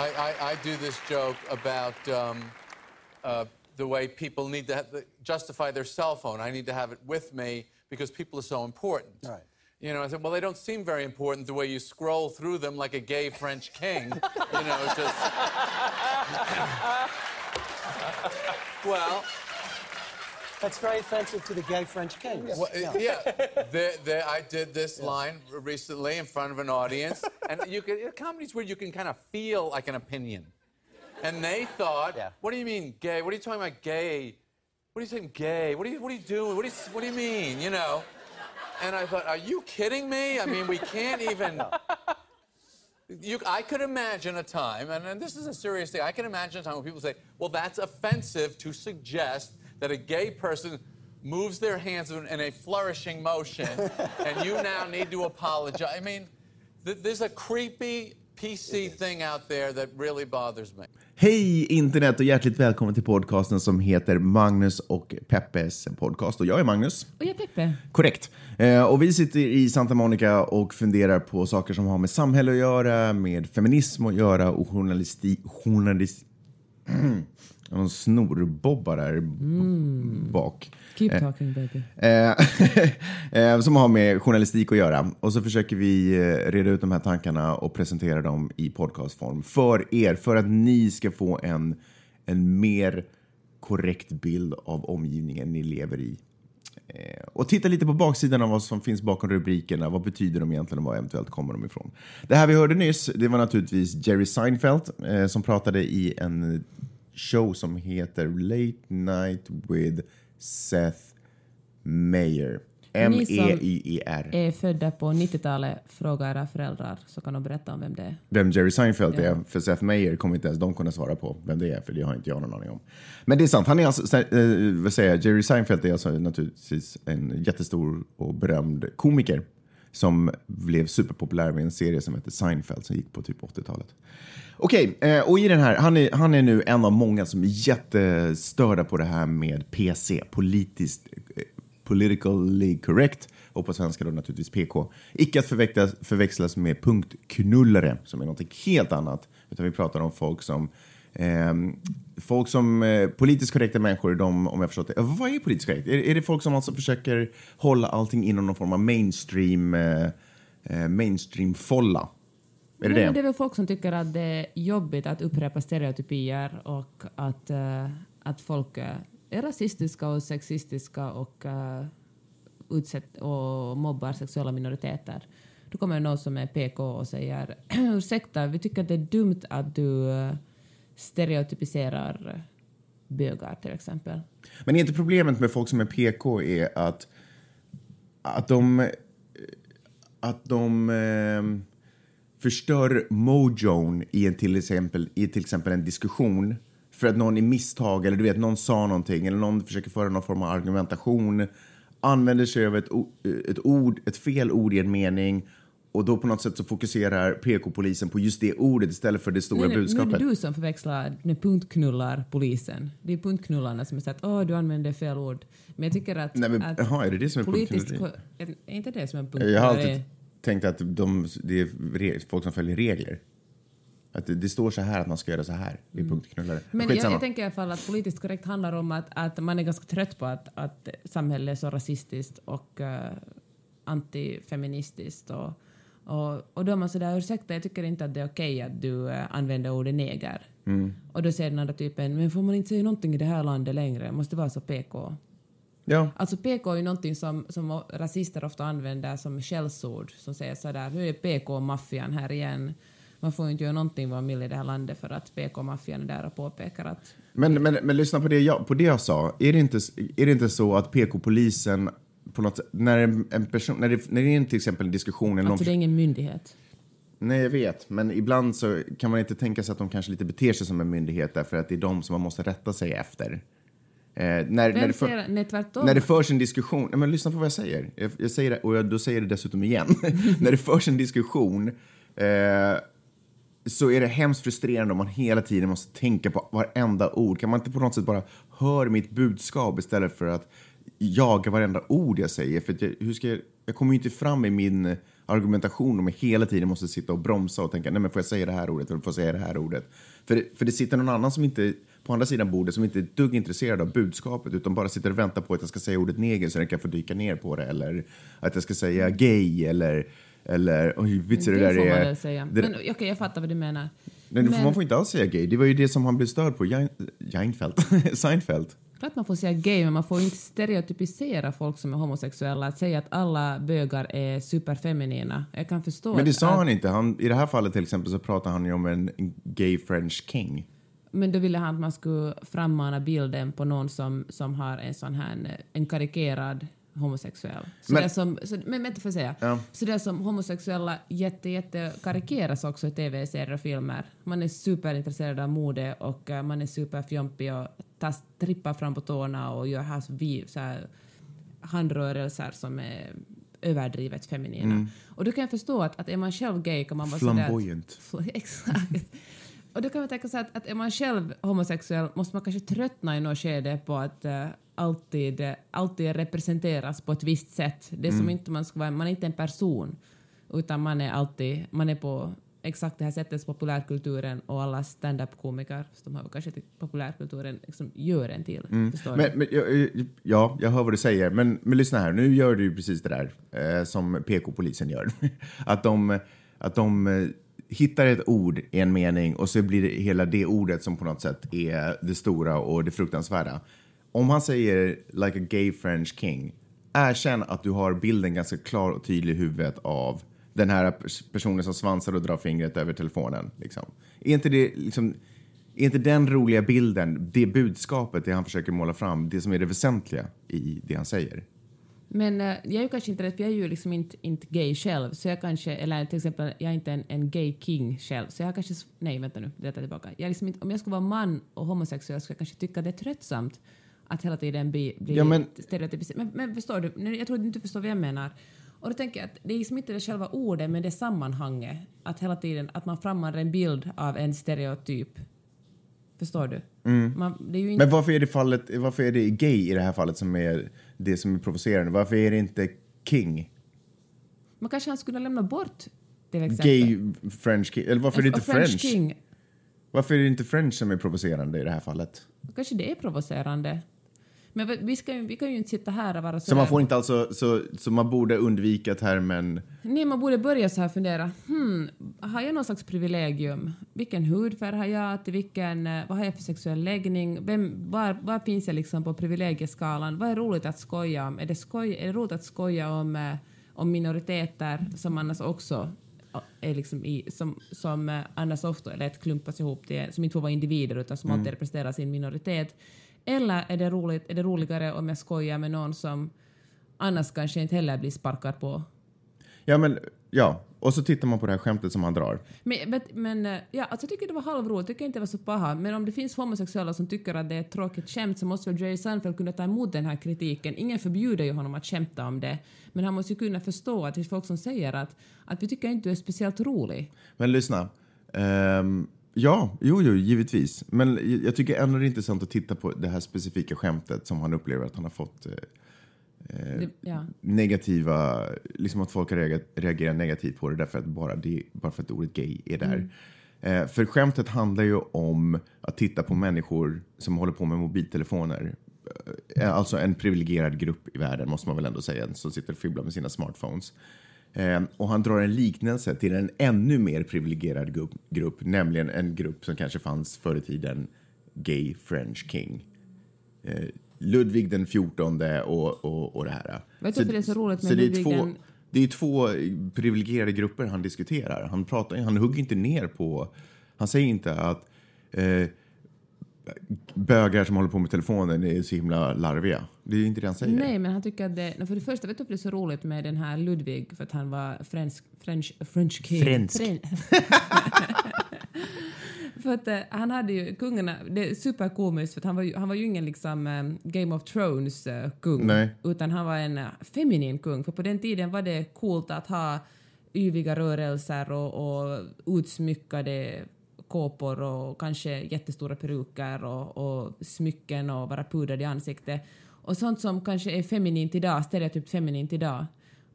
I, I, I do this joke about um, uh, the way people need to have, justify their cell phone. I need to have it with me because people are so important. Right. You know, I said, well, they don't seem very important the way you scroll through them like a gay French king. you know, just. well, That's very offensive to the gay French kings. well, yeah, there, there, I did this line recently in front of an audience, and you can comedy's where you can kind of feel like an opinion, and they thought, Yeah. "What do you mean gay? What are you talking about gay? What are you saying gay? What are you what are you doing? What, is, what do you mean? You know?" And I thought, "Are you kidding me? I mean, we can't even." You, I could imagine a time, and, and this is a serious thing. I can imagine a time when people say, "Well, that's offensive to suggest that a gay person moves their hands in, a flourishing motion, and you now need to apologize." I mean, th- there's a creepy PC thing out there that really bothers me. Hej internet och hjärtligt välkommen till podcasten som heter Magnus och Peppes podcast. Och jag är Magnus. Och jag är Peppe. Korrekt. Eh, och vi sitter i Santa Monica och funderar på saker som har med samhälle att göra, med feminism att göra och journalistik... Journalist... Någon snorbobbar där b- bak. Keep talking baby. Eh, eh, som har med journalistik att göra. Och så försöker vi eh, reda ut de här tankarna och presentera dem i podcastform för er, för att ni ska få en, en mer korrekt bild av omgivningen ni lever i. Eh, och titta lite på baksidan av vad som finns bakom rubrikerna. Vad betyder de egentligen och var eventuellt kommer de ifrån? Det här vi hörde nyss, det var naturligtvis Jerry Seinfeld eh, som pratade i en show som heter Late Night with Seth Meyer. E Ni som- M-E-I-E-R. Är födda på 90-talet, fråga era föräldrar så kan de berätta om vem det är. Vem Jerry Seinfeld Ja. är, för Seth Meyer kommer inte ens de kunna svara på vem det är, för det har inte jag någon aning om. Men det är sant, han är alltså, eh, vad säger jag, Jerry Seinfeld är alltså naturligtvis en jättestor och berömd komiker som blev superpopulär med en serie som heter Seinfeld som gick på typ 80-talet. Okej, okay, och i den här, han är, han är nu en av många som är jättestörda på det här med PC, politiskt, eh, politically correct, och på svenska då naturligtvis PK. Icke att förväxlas, förväxlas med punktknullare, som är något helt annat, utan vi pratar om folk som folk som eh, politiskt korrekta människor, de, om jag förstått det. Vad är politiskt korrekt? Är, är det folk som alltså försöker hålla allting inom någon form av mainstream, eh, eh, mainstream-folla? Är det Nej, det? det är väl folk som tycker att det är jobbigt att upprepa stereotypier och att, eh, att folk är rasistiska och sexistiska och, uh, utsätt, och mobbar sexuella minoriteter. Då kommer någon som är PK och säger ursäkta, vi tycker att det är dumt att du eh, stereotypiserar eh, bögar till exempel. Men är inte problemet med folk som är PK är att, att de, eh, att de eh, förstör mojon i, en, till exempel, i till exempel en diskussion för att någon i misstag eller du vet någon sa någonting eller någon försöker föra någon form av argumentation använder sig av ett, eh, ett ord, ett fel ord i en mening och då på något sätt så fokuserar PK-polisen på just det ordet istället för det stora är det- budskapet. Nu är det du som förväxlar med punktknullar polisen. Det är punktknullarna som har sagt åh du använder fel ord. Men jag tycker att... Nej, men, att jaha, är det det som är punktknulleri? Är inte det som är Jag punktknulleri? har alltid tänkt att de, det är folk som följer regler. Att det, det står så här att man ska göra så här. Det är punktknullare. Mm. Men jag, jag tänker i alla fall att politiskt korrekt handlar om att, att man är ganska trött på att, att samhället är så rasistiskt och uh, antifeministiskt. Och, och, och då är man sådär, ursäkta, jag tycker inte att det är okej att du eh, använder ordet neger. Mm. Och då säger den andra typen, men får man inte säga någonting i det här landet längre? Måste vara så PK. Ja, Alltså PK är ju någonting som, som rasister ofta använder som skällsord, som säger sådär, nu är PK-maffian här igen. Man får ju inte göra någonting vad man vill i det här landet för att PK-maffian är där och påpekar att men, men, men lyssna på det, jag, på det jag sa. Är det inte, är det inte så att PK-polisen på något sätt, när en, person, när det, när det är till exempel en diskussion eller någon alltså det är ingen myndighet. Nej, jag vet. Men ibland så kan man inte tänka sig att de kanske lite beter sig som en myndighet därför att det är de som man måste rätta sig efter. Eh, när, när, det för, tvärtom. när det förs en diskussion, nej, men lyssna på vad jag säger. Jag, jag säger det, och jag, då säger det dessutom igen. när det förs en diskussion eh, så är det hemskt frustrerande om man hela tiden måste tänka på varenda ord. Kan man inte på något sätt bara höra mitt budskap istället för att jaga varenda ord jag säger? För jag, hur ska jag, jag kommer ju inte fram i min argumentation och man hela tiden måste sitta och bromsa och tänka, nej men får jag säga det här ordet eller får jag säga det här ordet? För det, för det sitter någon annan som inte, på andra sidan bordet som inte är ett dugg intresserad av budskapet utan bara sitter och väntar på att jag ska säga ordet neger så den kan få dyka ner på det eller att jag ska säga gay eller eller oj, vitsar det, det där får man är... väl säga. Det, Men okej, jag fattar vad du menar. Nej, men- Man får inte alls säga gay. Det var ju det som han blev störd på. Jein- Seinfeld. Seinfeld. Klart man får säga gay, men man får inte stereotypisera folk som är homosexuella. Att säga att alla bögar är superfeminina. Jag kan förstå Men det sa att, han inte. Han, I det här fallet till exempel så pratar han ju om en gay French king. Men då ville han att man skulle frammana bilden på någon som, som har en sån här en karikerad homosexuell. Så Men- det som, så, men vänta får jag säga. Ja. Så det som homosexuella jätte, jätte karikeras också i tv-serier och filmer. Man är superintresserad av mode och eh, man är superfjompig och tas, trippar fram på tårna och gör här, så vi, så här handrörelser som är överdrivet feminina. Och då kan jag förstå att, att är man själv gay kan man vara sådär... att- Flamboyant. Fl- Exakt. Och då kan man tänka sig att, att är man själv homosexuell måste man kanske tröttna i något skede på att eh, alltid, eh, alltid representeras på ett visst sätt. Det är som inte man ska vara, man är inte en person utan man är alltid, man är på exakt det här sättet som populärkulturen och alla stand-up-komiker, som har kanske till populärkulturen, liksom gör en till. Du? Men, men, ja, ja, jag hör vad du säger. Men, men lyssna här, nu gör du ju precis det där eh, som PK-polisen gör. att de, att de eh, hittar ett ord i en mening och så blir det hela det ordet som på något sätt är det stora och det fruktansvärda. Om han säger like a gay French king, erkänn att du har bilden ganska klar och tydlig i huvudet av den här personen som svansar och drar fingret över telefonen. Liksom. Är inte det liksom... Är inte den roliga bilden, det budskapet, det han försöker måla fram, det som är det väsentliga i det han säger? Men eh, jag är ju kanske inte rätt, för jag är ju liksom inte, inte gay själv, så jag kanske, eller till exempel, jag är inte en, en gay king själv, så jag kanske, nej vänta nu, det tar tillbaka. Jag liksom inte, om jag skulle vara man och homosexuell skulle jag kanske tycka det är tröttsamt att hela tiden bli, bli Ja, men- stereotypiserad. Men, men förstår du, jag tror att du inte förstår vad jag menar. Och då tänker jag att det är liksom inte det själva ordet, men det sammanhanget, att hela tiden, att man frammanar en bild av en stereotyp. Förstår du? Man, är ju inte... Men varför är det fallet, varför är det gay i det här fallet som är det som är provocerande? Varför är det inte king? Man kanske han skulle lämna bort till exempel. Gay French king? Eller varför är det inte Och French? King. Varför är det inte French som är provocerande i det här fallet? Kanske det är provocerande. Men vi- ska, vi kan ju inte sitta här och vara Så man får inte alltså, så, så man borde undvika termen Nej, man borde börja så här fundera. Hmm, har jag någon slags privilegium? Vilken hudfärg har jag? Till vilken, eh, vad har jag för sexuell läggning? Vem, var, var finns jag liksom på privilegieskalan? Vad är roligt att skoja om? Är det, skoj, är det roligt att skoja om, eh, om minoriteter som annars också eh, är liksom i, som, som annars ofta lätt klumpas ihop till, som inte får vara individer utan som alltid representerar sin minoritet. Eller är det, roligt, är det roligare om jag skojar med någon som annars kanske inte heller blir sparkad på Ja, men ja. Och så tittar man på det här skämtet som han drar. Men, men, men eh, ja, alltså jag tycker det var halvroligt, tycker inte det var så paha. Men om det finns homosexuella som tycker att det är ett tråkigt skämt så måste väl Jerry Seinfeld kunna ta emot den här kritiken. Ingen förbjuder ju honom att skämta om det. Men han måste ju kunna förstå att det finns folk som säger att, att vi tycker inte du är speciellt rolig. Men lyssna. Ehm, ja, jo, jo, givetvis. Men jag- tycker ändå det är intressant att titta på det här specifika skämtet som han upplever att han har fått eh, Det, ja. negativa, liksom att folk har reagerat, negativt på det därför att bara, det, bara för att ordet gay är där. Eh, för skämtet handlar ju om att titta på människor som håller på med mobiltelefoner. Eh, alltså en privilegierad grupp i världen måste man väl ändå säga, som sitter och fibblar med sina smartphones. Eh, och han drar en liknelse till en ännu mer privilegierad grupp, grupp, nämligen en grupp som kanske fanns förr i tiden, Gay French King. Eh, Ludvig den 14 och, och, och det här. Vet du varför det är så roligt med så det är Ludvig två, den- Det är två privilegierade grupper han diskuterar. Han, pratar, han hugger inte ner på... Han säger inte att eh, bögar som håller på med telefonen är så himla larviga. Det är inte det han säger. Nej, men han tycker att det... För det första, vet du varför det är så roligt med den här Ludvig? För att han var fransk, French, French king. Fransk. Fren- för att eh, han hade ju kungarna, det är superkomiskt för att han var ju, han var ju ingen liksom eh, Game of Thrones eh, kung. Nej. Utan han var en uh, feminin kung. För på den tiden var det coolt att ha yviga rörelser och, och utsmyckade kåpor och kanske jättestora peruker och, och smycken och vara pudrad i ansiktet. Och sånt som kanske är feminint idag, stereotypt feminint idag.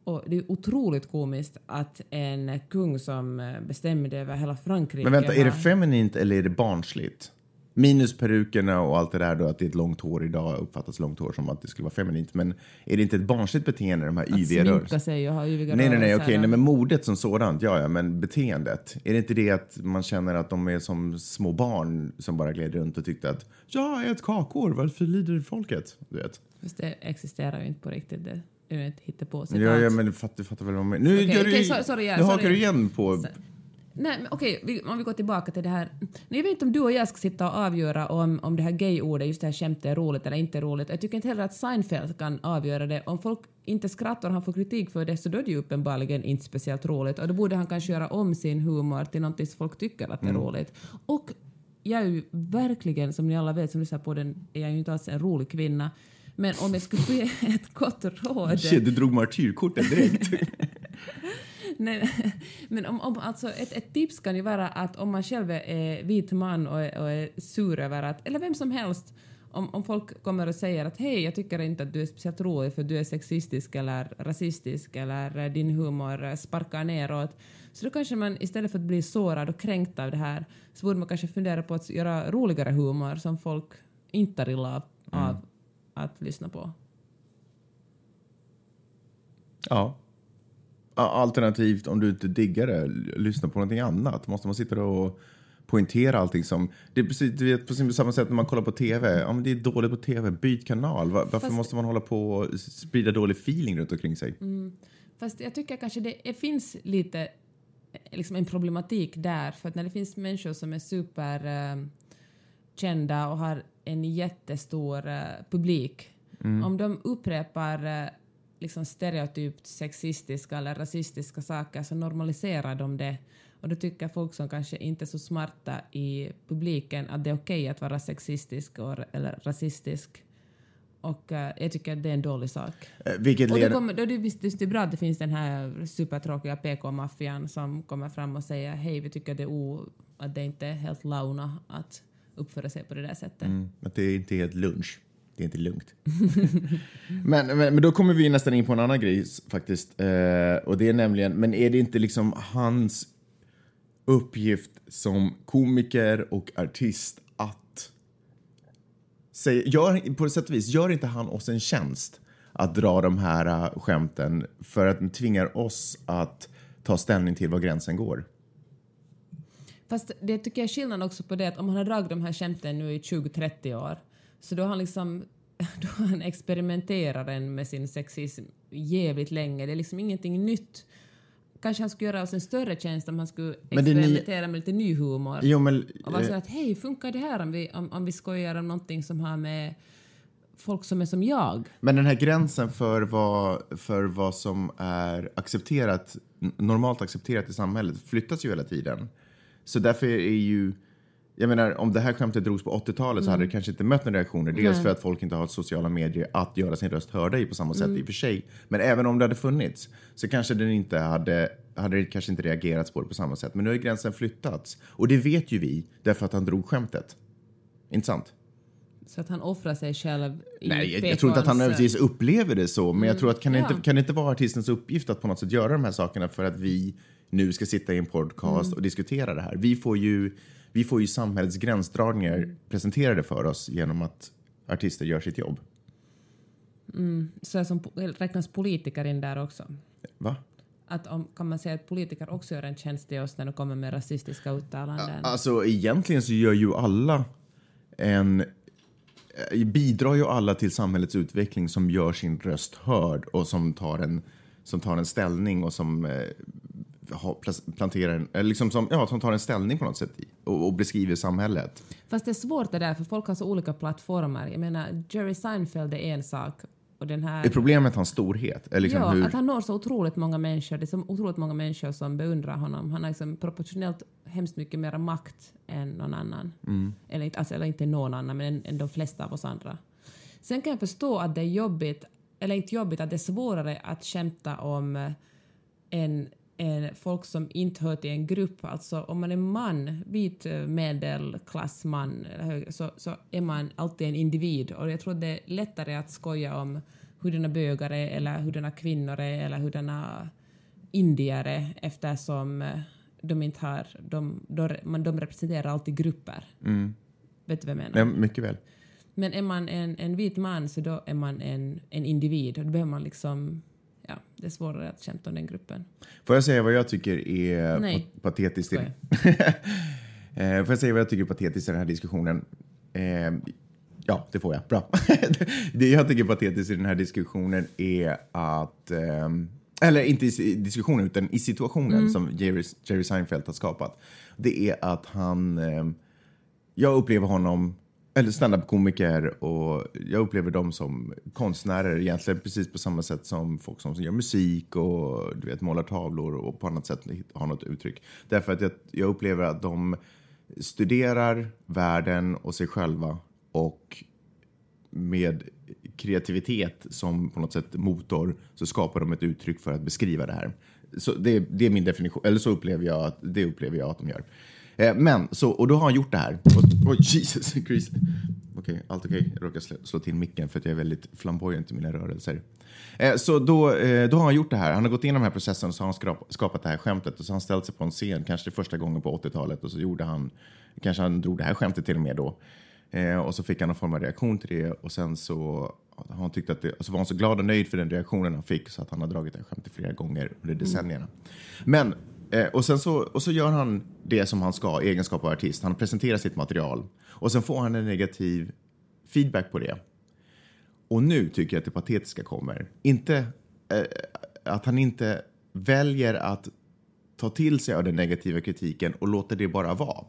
Och det är otroligt komiskt att en kung som bestämde över hela Frankrike... Men vänta, är det feminint eller är det barnsligt? Minus perukerna och allt det där då, att det är ett långt hår idag uppfattas långt hår som att det skulle vara feminint. Men är det inte ett barnsligt beteende, de här Att yviga sminka rörelserna? sig och ha yviga Nej, nej, nej, okej, nej, men modet som sådant, ja, ja, men beteendet. Är det inte det att man känner att de är som små barn som bara gled runt och tyckte att ja, ät kakor, varför lider folket? Du vet. Fast det existerar ju inte på riktigt. Det ju ett hittepå Ja, ja, men du fattar, du fattar väl vad jag menar. Nu, gör du, sorry, ja, nu sorry. hakar du igen på... Nej, men okej, vi, om vi går tillbaka till det här. Nej, jag vet inte om du och jag ska sitta och avgöra om, om det här gay-ordet, just det här skämtet, är roligt eller inte roligt. Jag tycker inte heller att Seinfeld kan avgöra det. Om folk inte skrattar och han får kritik för det så då är det ju uppenbarligen inte speciellt roligt. Och då borde han kanske göra om sin humor till något som folk tycker att det är Mm. roligt. Och jag är ju verkligen, som ni alla vet som lyssnar på den, är jag ju inte alls en rolig kvinna. Men om jag skulle ge ett gott råd... Shit, du drog martyrkortet direkt. Nej, men om, om, alltså ett, ett tips kan ju vara att om man själv är vit man och är, och är sur över att, eller vem som helst, om, om folk kommer och säger att hej, jag tycker inte att du är speciellt rolig för du är sexistisk eller rasistisk eller din humor sparkar neråt, så då kanske man istället för att bli sårad och kränkt av det här så borde man kanske fundera på att göra roligare humor som folk inte tar illa av av att lyssna på. Ja. Alternativt, om du inte diggar det, lyssna på någonting annat. Måste man sitta och poängtera allting som... Det är precis du vet, på samma sätt när man kollar på TV. Ja, men det är dåligt på TV, byt kanal. Va- Varför Fast- måste man hålla på och sprida dålig feeling runt omkring sig? Fast jag tycker kanske det, det finns lite eh, liksom en problematik där, för att när det finns människor som är superkända kända och har en jättestor eh, publik, om de upprepar eh, liksom stereotypt sexistiska eller rasistiska saker så normaliserar de det. Och då tycker folk som kanske inte är så smarta i publiken att det är okej att vara sexistisk och, eller rasistisk. Och eh, jag tycker att det är en dålig sak. Eh, Vilket Och då, kommer, då är det visst det är bra att det finns den här supertråkiga PK-maffian som kommer fram och säger hej, vi tycker det är o, att det inte är helt launa att uppföra sig på det där sättet. Mm, att det är inte helt lunch. Det är inte lugnt. men, men, men då kommer vi nästan in på en annan grej faktiskt. Eh, och det är nämligen, men är det inte liksom hans uppgift som komiker och artist att säga, gör, på sätt och vis, gör inte han oss en tjänst att dra de här uh, skämten för att den tvingar oss att ta ställning till var gränsen går? Fast det tycker jag är skillnad också på det att om han har dragit de här skämten nu i 20-30 år så då har han liksom då han experimenterar en med sin sexism jävligt länge. Det är liksom ingenting nytt. Kanske han skulle göra oss en större tjänst om han skulle experimentera med lite ny humor. Jo, men, Och vara så eh, att hej, funkar det här om vi, om, om vi skojar om någonting som har med folk som är som jag? Men den här gränsen för vad, för vad som är accepterat, normalt accepterat i samhället flyttas ju hela tiden. Så därför är ju... Jag menar, om det här skämtet drogs på 80-talet så hade det kanske inte mött några reaktioner. Dels för att folk inte har sociala medier att göra sin röst hörda i på samma sätt i och för sig. Men även om det hade funnits så kanske den inte hade, hade det kanske inte reagerats på det på samma sätt. Men nu har ju gränsen flyttats. Och det vet ju vi därför att han drog skämtet. Inte sant? Så att han offrar sig själv i Nej, jag, jag tror inte att han nödvändigtvis upplever det så, men jag tror att kan, det Ja. inte, kan det inte vara artistens uppgift att på något sätt göra de här sakerna för att vi nu ska sitta i en podcast och diskutera det här? Vi får ju, vi får ju samhällets gränsdragningar presenterade för oss genom att artister gör sitt jobb. Så som räknas politiker in där också? Va? Att om, kan man säga att politiker också gör en tjänst till oss när de kommer med rasistiska uttalanden? Alltså egentligen så gör ju alla en eh, bidrar ju alla till samhällets utveckling som gör sin röst hörd och som tar en, som tar en ställning och som eh, planterar en, eller liksom som, ja, som tar en ställning på något sätt i, och, och beskriver samhället. Fast det är svårt det där, för folk har så olika plattformar. Jag menar, Jerry Seinfeld är en sak och den här... Är problemet hans storhet? Liksom ja, hur, att han når så otroligt många människor. Det är så otroligt många människor som beundrar honom. Han har liksom proportionellt hemskt mycket mer makt än någon annan. Mm. Eller, inte, alltså, eller inte någon annan, men än, än de flesta av oss andra. Sen kan jag förstå att det är jobbigt, eller inte jobbigt, att det är svårare att skämta om en, en folk som inte hör till en grupp. Alltså om man är man, vit eh, medelklassman, så, så är man alltid en individ. Och jag tror det är lättare att skoja om hurdana bögar är eller hurdana kvinnor är eller hurdana indier är eftersom eh, de inte har... De, de, man, de representerar alltid grupper. Vet du vad jag menar? Ja, mycket väl. Men är man en, en vit man så då är man en, en individ och då behöver man liksom... Det är svårare att kämpa om den gruppen. Får jag säga vad jag tycker är Nej. pa- patetiskt? I. Eh, Får jag säga vad jag tycker är patetiskt i den här diskussionen? Eh, ja, det får jag. Bra. det jag tycker är patetiskt i den här diskussionen är att... ehm, eller inte i diskussionen, utan i situationen som Jerry, Jerry Seinfeld har skapat. Det är att han... jag upplever honom, eller standup-komiker, och jag upplever dem som konstnärer egentligen precis på samma sätt som folk som gör musik och du vet, målar tavlor och på annat sätt har något uttryck. Därför att jag, jag upplever att de studerar världen och sig själva och med kreativitet som på något sätt motor så skapar de ett uttryck för att beskriva det här. Så det, det är min definition, eller så upplever jag att, det upplever jag att de gör. Eh, men, så, och då har han gjort det här. Oj, oj, Jesus Christ. Okej, allt okej. Jag råkar slå, slå till micken för att jag är väldigt flamboyant i mina rörelser. Eh, så då, eh, då har han gjort det här. Han har gått igenom den här processen och så har han skrap, skapat det här skämtet och så har han ställt sig på en scen, kanske första gången på 80-talet och så gjorde han, kanske han drog det här skämtet till och med då. Eh, och så fick han någon form av reaktion till det och sen så har han tyckt att det, och så var han så glad och nöjd för den reaktionen han fick så att han har dragit det här skämtet flera gånger under decennierna. Men, eh, och sen så, och så gör han det som han ska i egenskap av artist. Han presenterar sitt material och sen får han en negativ feedback på det. Och nu tycker jag att det patetiska kommer. Inte eh, att han inte väljer att ta till sig av den negativa kritiken och låter det bara vara.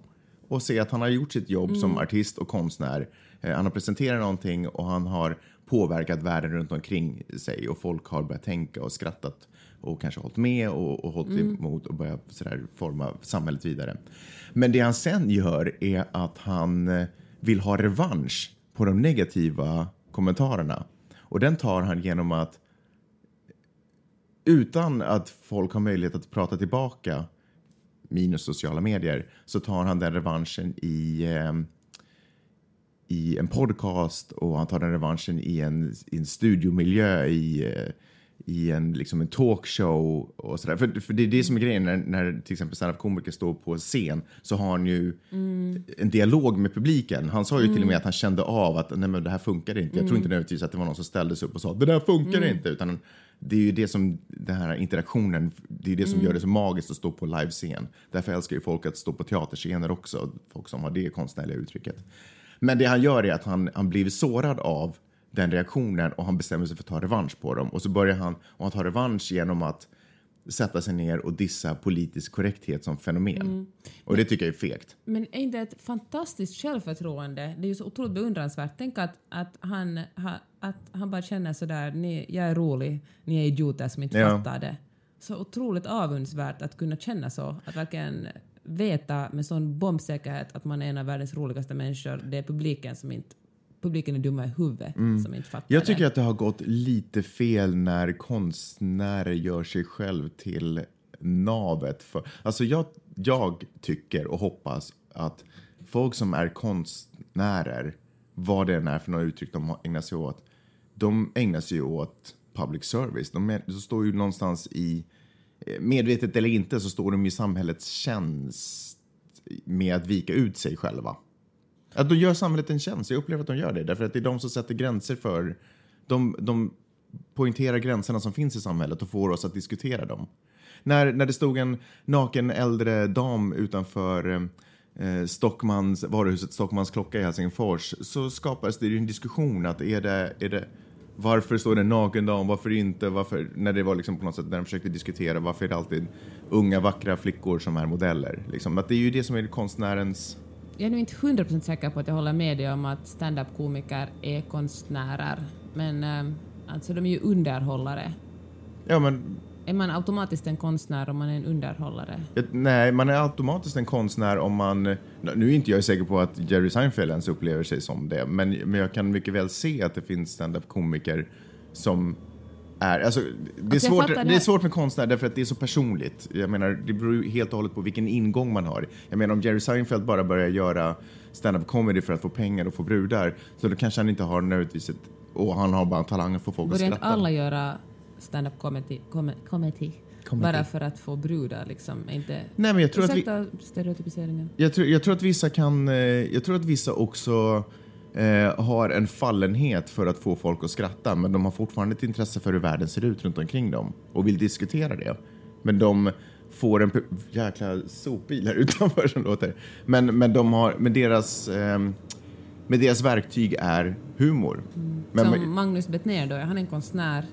Och se att han har gjort sitt jobb som artist och konstnär. Eh, han har presenterat någonting och han har påverkat världen runt omkring sig och folk har börjat tänka och skrattat och kanske hållit med och, och hållit emot och börjat sådär forma samhället vidare. Men det han sen gör är att han eh, vill ha revansch på de negativa kommentarerna. Och den tar han genom att utan att folk har möjlighet att prata tillbaka minus sociala medier så tar han den revanschen i, eh, i en podcast och han tar den revanschen i en, i en studiomiljö i, eh, i en, liksom en talkshow och sådär. För, för det är det som är grejen när, när till exempel standup-komiker står på scen så har han ju en dialog med publiken. Han sa ju till och med att han kände av att nej men det här funkar inte. Jag tror inte nödvändigtvis att det var någon som ställde sig upp och sa det där funkar inte. Utan det är ju det som, den här interaktionen, det är det som gör det så magiskt att stå på livescen. Därför älskar ju folk att stå på teaterscener också, folk som har det konstnärliga uttrycket. Men det han gör är att han, han blir sårad av den reaktionen och han bestämmer sig för att ta revansch på dem. Och så börjar han, och han tar revansch genom att sätta sig ner och dissa politisk korrekthet som fenomen. Och det tycker jag är fegt. Men är inte ett fantastiskt självförtroende? Det är ju så otroligt beundransvärt. Tänk att, att, han, ha, att han bara känner sådär, ni, jag är rolig, ni är idioter som inte Ja. fattar det. Så otroligt avundsvärt att kunna känna så. Att verkligen veta med sån bombsäkerhet att man är en av världens roligaste människor. Det är publiken som inte publiken är dumma i huvudet som inte fattar Jag tycker det. att det har gått lite fel när konstnärer gör sig själv till navet. För, alltså jag, jag tycker och hoppas att folk som är konstnärer, vad det än är för några uttryck de ägnar sig åt, de ägnar sig åt public service. De, de står ju någonstans i, medvetet eller inte, så står de i samhällets tjänst med att vika ut sig själva. Att de gör samhället en tjänst. Jag upplever att de gör det. Därför att det är de som sätter gränser för... De, de poängterar gränserna som finns i samhället och får oss att diskutera dem. När, när det stod en naken äldre dam utanför eh, Stockmans, varuhuset Stockmans klocka i Helsingfors så skapades det ju en diskussion att är det, är det varför står det en naken dam, varför inte, varför, när det var liksom på något sätt när de försökte diskutera varför är det alltid unga vackra flickor som är modeller. Liksom, att det är ju det som är konstnärens jag är nu inte 100% säker på att jag håller med dig om att stand-up-komiker är konstnärer. Men eh, alltså de är ju underhållare. Ja, men Är man automatiskt en konstnär om man är en underhållare? ett- nej, man är automatiskt en konstnär om man... Nu är inte jag säker på att Jerry Seinfeld ens upplever sig som det, men, men jag kan mycket väl se att det finns stand-up-komiker som är... Alltså, det, är svårt, det det är svårt med konstnär därför att det är så personligt. Jag menar, det beror ju helt och hållet på vilken ingång man har. Jag menar, om Jerry Seinfeld bara börjar göra stand-up comedy för att få pengar och få brudar, så då kanske han inte har nödvändigtvis ett och han har bara talangen för folk att Börjar inte skratta. alla göra stand-up comedy, com- comedy, bara för att få brudar? Liksom? Inte... Nej, men jag tror att vi- stereotypiseringen. Jag tror, jag tror att vissa kan... eh, Jag tror att vissa också eh, har en fallenhet för att få folk att skratta men de har fortfarande ett intresse för hur världen ser ut runt omkring dem och vill diskutera det. Men de får en... Jäkla sopbil här utanför som låter. Men, men, de har, men, deras, eh, men deras verktyg är humor. Men, Som Magnus Bettner då, han är en konstnär.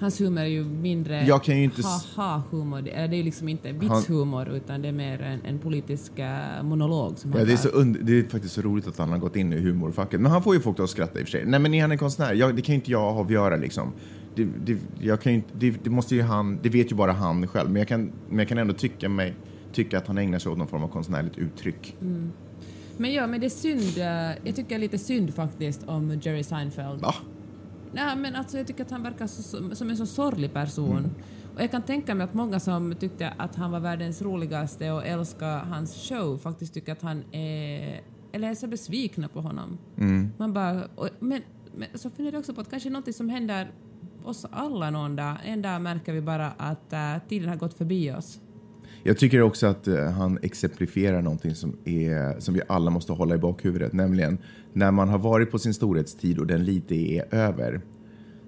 Hans humor är ju mindre Jag kan ju inte ha-ha-humor. Det, är ju liksom inte vitshumor utan det är mer en, en politisk eh, monolog som Ja, han det, är så und- det är faktiskt så roligt att han har gått in i humorfacket. Men han får ju folk att skratta i och för sig. Nej, men är han en konstnär? Jag, det kan ju inte jag avgöra liksom. Det, det, jag kan ju inte, det, det måste ju han, det vet ju bara han själv. Men jag kan, men jag kan ändå tycka, mig, tycka att han ägnar sig åt någon form av konstnärligt uttryck. Men ja, men det är synd. eh, Jag tycker lite synd faktiskt om Jerry Seinfeld. Va? Nej, men alltså jag tycker att han verkar så, som- en så sorglig person. Mm. Och jag kan tänka mig att många som tyckte att han var världens roligaste och älskade hans show faktiskt tycker att han är... Eller är så besvikna på honom. Mm. Man bara... Och, men, men så funderar jag också på att kanske något som händer oss alla någon dag. En dag märker vi bara att uh, tiden har gått förbi oss. Jag tycker också att eh, han exemplifierar någonting som, är, som vi alla måste hålla i bakhuvudet. Nämligen när man har varit på sin storhetstid och den lite är över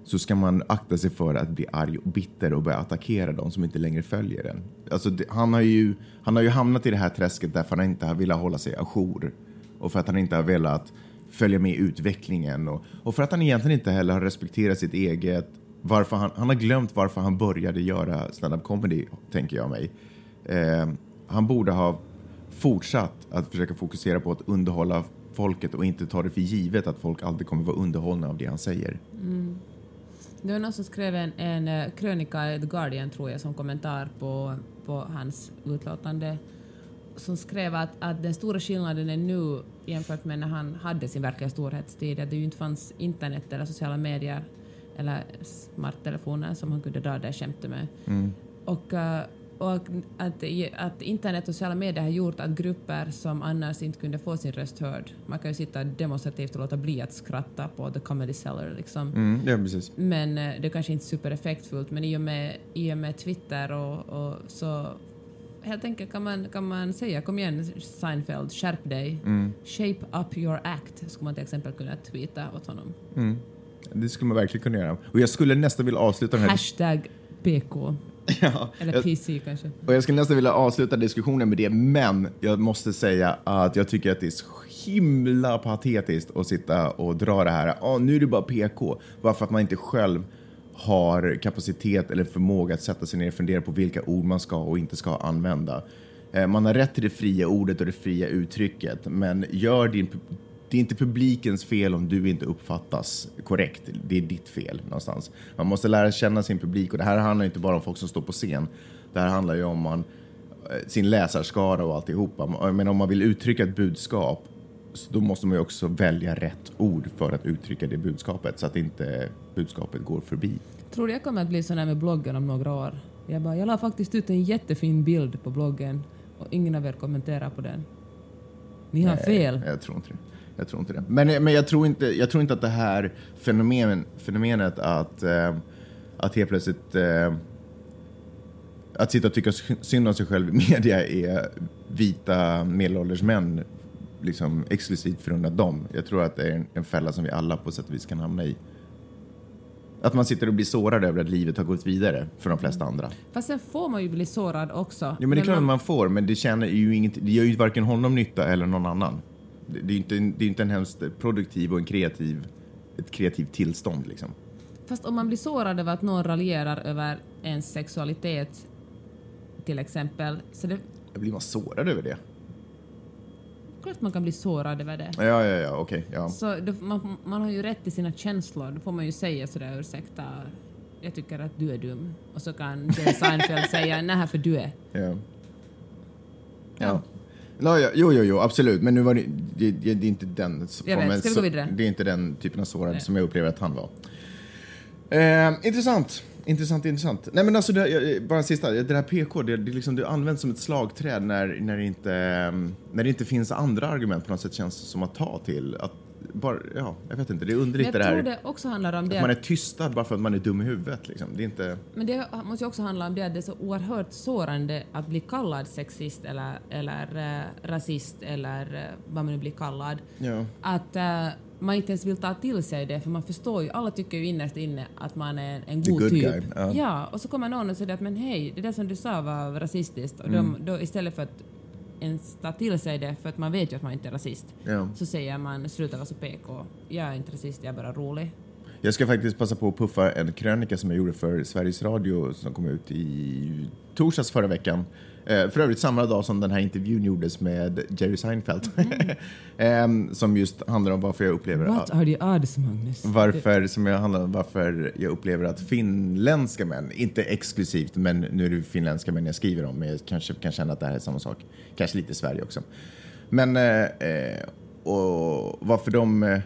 så ska man akta sig för att bli arg och bitter och börja attackera de som inte längre följer den. Alltså, det, han, har ju, han har ju hamnat i det här träsket därför han inte har velat hålla sig ajour och för att han inte har velat följa med i utvecklingen och, och för att han egentligen inte heller har respekterat sitt eget varför han, han har glömt varför han började göra stand-up comedy, tänker jag mig. Eh, han borde ha fortsatt att försöka fokusera på att underhålla folket och inte ta det för givet att folk alltid kommer vara underhållna av det han säger. Det var någon som skrev en, en eh, krönika i The Guardian, tror jag, som kommentar på, på hans utlåtande som skrev att, att den stora skillnaden är nu jämfört med när han hade sin verkliga storhetstid, att det ju inte fanns internet eller sociala medier eller smarttelefoner som han kunde dra det skämtet med. Och, eh, och att, att internet och sociala medier har gjort att grupper som annars inte kunde få sin röst hörd, man kan ju sitta demonstrativt och låta bli att skratta på The Comedy Cellar liksom. Mm, ja, precis. Men eh, det är kanske inte supereffektfullt, men i och med, i och med Twitter och, och så helt enkelt kan man, kan man säga kom igen Seinfeld, skärp dig. Shape up your act, skulle man till exempel kunna tweeta åt honom. Det skulle man verkligen kunna göra. Och jag skulle nästan vilja avsluta den här... Hashtag PK, Ja, eller jag, PC kanske. och jag skulle nästan vilja avsluta diskussionen med det, men jag måste säga att jag tycker att det är så himla patetiskt att sitta och dra det här. Ah, nu är det bara PK. Bara för att man inte själv har kapacitet eller förmåga att sätta sig ner och fundera på vilka ord man ska och inte ska använda. Eh, Man har rätt till det fria ordet och det fria uttrycket, men gör din, det är inte publikens fel om du inte uppfattas korrekt. Det är ditt fel någonstans. Man måste lära känna sin publik och det här handlar inte bara om folk som står på scen. Det här handlar ju om man, eh, sin läsarskara och alltihopa. Men om man vill uttrycka ett budskap då måste man ju också välja rätt ord för att uttrycka det budskapet så att inte budskapet går förbi. Tror du jag kommer att bli sån här med bloggen om några år? Jag bara, jag la faktiskt ut en jättefin bild på bloggen och ingen av er kommenterar på den. Ni har fel. Jag tror inte det. Jag tror inte det. Men, men jag, tror inte, jag tror inte att det här fenomen, fenomenet att, eh, att helt plötsligt eh, att sitta och tycka synd om sig själv i media är vita medelålders män liksom exklusivt förunnat dem. Jag tror att det är en, en fälla som vi alla på sätt och vis kan hamna i. Att man sitter och blir sårad över att livet har gått vidare för de flesta andra. Fast sen får man ju bli sårad också. Ja, men det är klart att man får, men det, känner ju inget, det gör ju varken honom nytta eller någon annan. Det, är inte, en- det är inte en hemskt produktiv och en kreativ, ett kreativt tillstånd liksom. Fast om man blir sårad över att någon raljerar över ens sexualitet till exempel, så det blir man sårad över det? klart man kan bli sårad över det. Ja, ja, ja, okej. ja. Så då, man, man har ju rätt till sina känslor. Då får man ju säga sådär ursäkta, jag tycker att du är dum. Och så kan Jerry Seinfeld säga nej för du är. Ja. Ja. Ja, ja, jo, jo, jo, absolut. Men nu var det, det, det, det är inte den Jag vet. formen- Ska vi gå vidare? Det är inte den typen av sårad Nej. som jag upplever att han var. Eh, intressant. intressant, intressant. Nej men alltså, det, bara sista, det här PK, det, det, liksom, det används som ett slagträd när, när, det inte, när det inte finns andra argument på något sätt känns som att ta till. Att bara, ja, jag vet inte, det är underligt jag det här. tror det också handlar om det Att man är tystad bara för att man är dum i huvudet. Liksom. Det är inte... men det måste ju också handla om det att det är så oerhört sårande att bli kallad sexist eller, eller eh, rasist eller eh, vad man nu blir kallad. Ja. Att eh, man inte ens vill ta till sig det för man förstår ju, alla tycker ju innerst inne att man är en The god typ. guy, ja. och så kommer någon och säger att men hej, det där som du sa var rasistiskt och Mm. de, då istället för att ens ta till sig det för att man vet ju att man inte är rasist Ja. så säger man sluta vara så PK. Jag är inte rasist, jag är bara rolig. Jag ska faktiskt passa på att puffa en krönika som jag gjorde för Sveriges Radio som kom ut i torsdags förra veckan. Eh, för övrigt samma dag som den här intervjun gjordes med Jerry Seinfeld. Em, som just handlar om varför jag upplever What are the odds, Magnus? varför, som jag handlar om varför jag upplever att finländska män, inte exklusivt, men nu är det finländska män jag skriver om, men jag kanske kan känna att det här är samma sak. Kanske lite Sverige också. Men, eh, eh, och varför de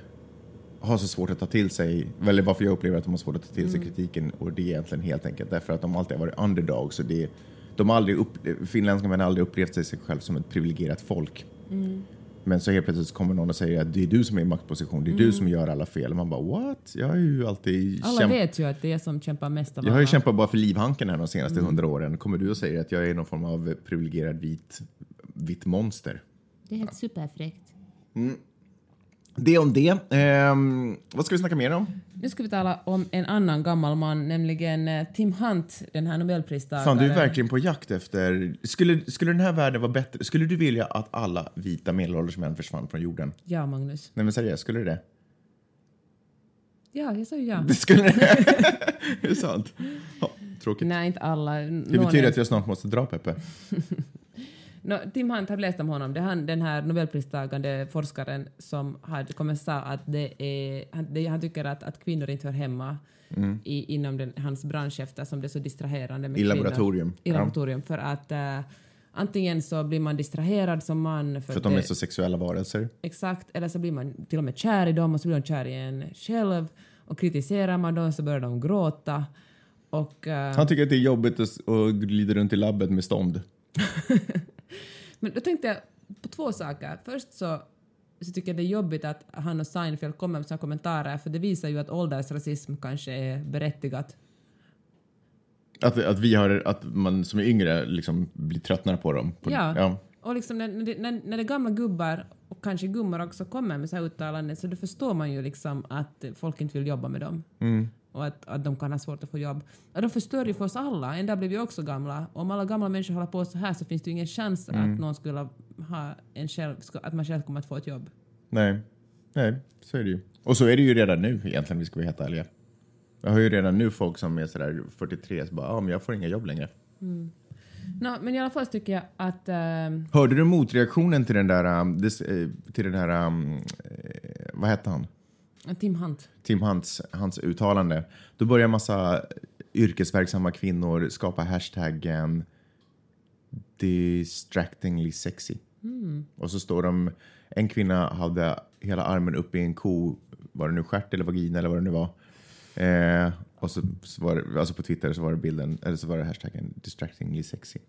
har så svårt att ta till sig, eller varför jag upplever att de har svårt att ta till sig kritiken, och det är egentligen helt enkelt därför att de alltid har varit underdogs. Så det, de har aldrig upp, finländska män har aldrig upplevt sig själv som ett privilegierat folk. Men så helt plötsligt kommer någon och säger att det är du som är i maktposition, det är du som gör alla fel. Och man bara what? Jag har ju alltid Alla kämpat. vet ju att det är jag som kämpar mest av Jag har ju kämpat bara för livhanken här de senaste hundra åren. Kommer du och säger att jag är någon form av privilegierad vit, vitt monster? Det är helt superfräckt. Det om det. Ehm, vad ska vi snacka mer om? Nu ska vi tala om en annan gammal man, nämligen eh, Tim Hunt, den här nobelpristagaren. Fan, du är verkligen på jakt efter... Skulle, skulle den här världen vara bättre? Skulle du vilja att alla vita medelålders män försvann från jorden? Ja, Magnus. Nej men seriöst, skulle du det? Ja, jag sa ju ja. Det skulle det? är det sant? Ja, tråkigt. Nej, inte alla. Det betyder att jag snart måste dra Peppe. No, Tim Hunt, har läst om honom. Det är han, den här nobelpristagande forskaren som hade kommit sa att det är, han, det, han tycker att, att kvinnor inte hör hemma Mm. i, inom den, hans bransch eftersom det är så distraherande med I kvinnor. laboratorium. I Ja. laboratorium. För att eh, antingen så blir man distraherad som man för, För att de är så sexuella varelser. Exakt, eller så blir man till och med kär i dem och så blir de kär i en själv och kritiserar man dem så börjar de gråta. Och, eh, Han tycker att det är jobbigt att, att glida runt i labbet med stånd. Men då tänkte jag på två saker. Först så, så tycker jag det är jobbigt att han och Seinfeld kommer med sina kommentarer för det visar ju att åldersrasism kanske är berättigat. Att, att vi har, att man som är yngre liksom blir tröttnare på dem. På, Ja. Och liksom när, när, när, det gamla gubbar och kanske gummor också kommer med så här uttalanden så då förstår man ju liksom att folk inte vill jobba med dem. Och att, att de kan ha svårt att få jobb. Och de förstör ju för oss alla. En dag blir vi också gamla. Om alla gamla människor håller på så här så finns det ju ingen chans att någon skulle ha en själv, att man själv kommer att få ett jobb. Nej. Nej, så är det ju. Och så är det ju redan nu egentligen, vi ska vara helt ärliga. Jag har ju redan nu folk som är sådär 43 så bara, ja men jag får inga jobb längre. Nå, men i alla fall tycker jag att... ehm, Hörde du motreaktionen till den där, um, this, eh, till den här, um, eh, vad hette han? Tim Hunt. Tim Hunts hans uttalande. Då börjar massa yrkesverksamma kvinnor skapa hashtaggen distractingly sexy. Och så står de, en kvinna hade hela armen uppe i en ko, var det nu stjärt eller vagina eller vad det nu var. Eh, och så, så var det, alltså på Twitter så var det bilden, eller så var det hashtaggen distractingly sexy.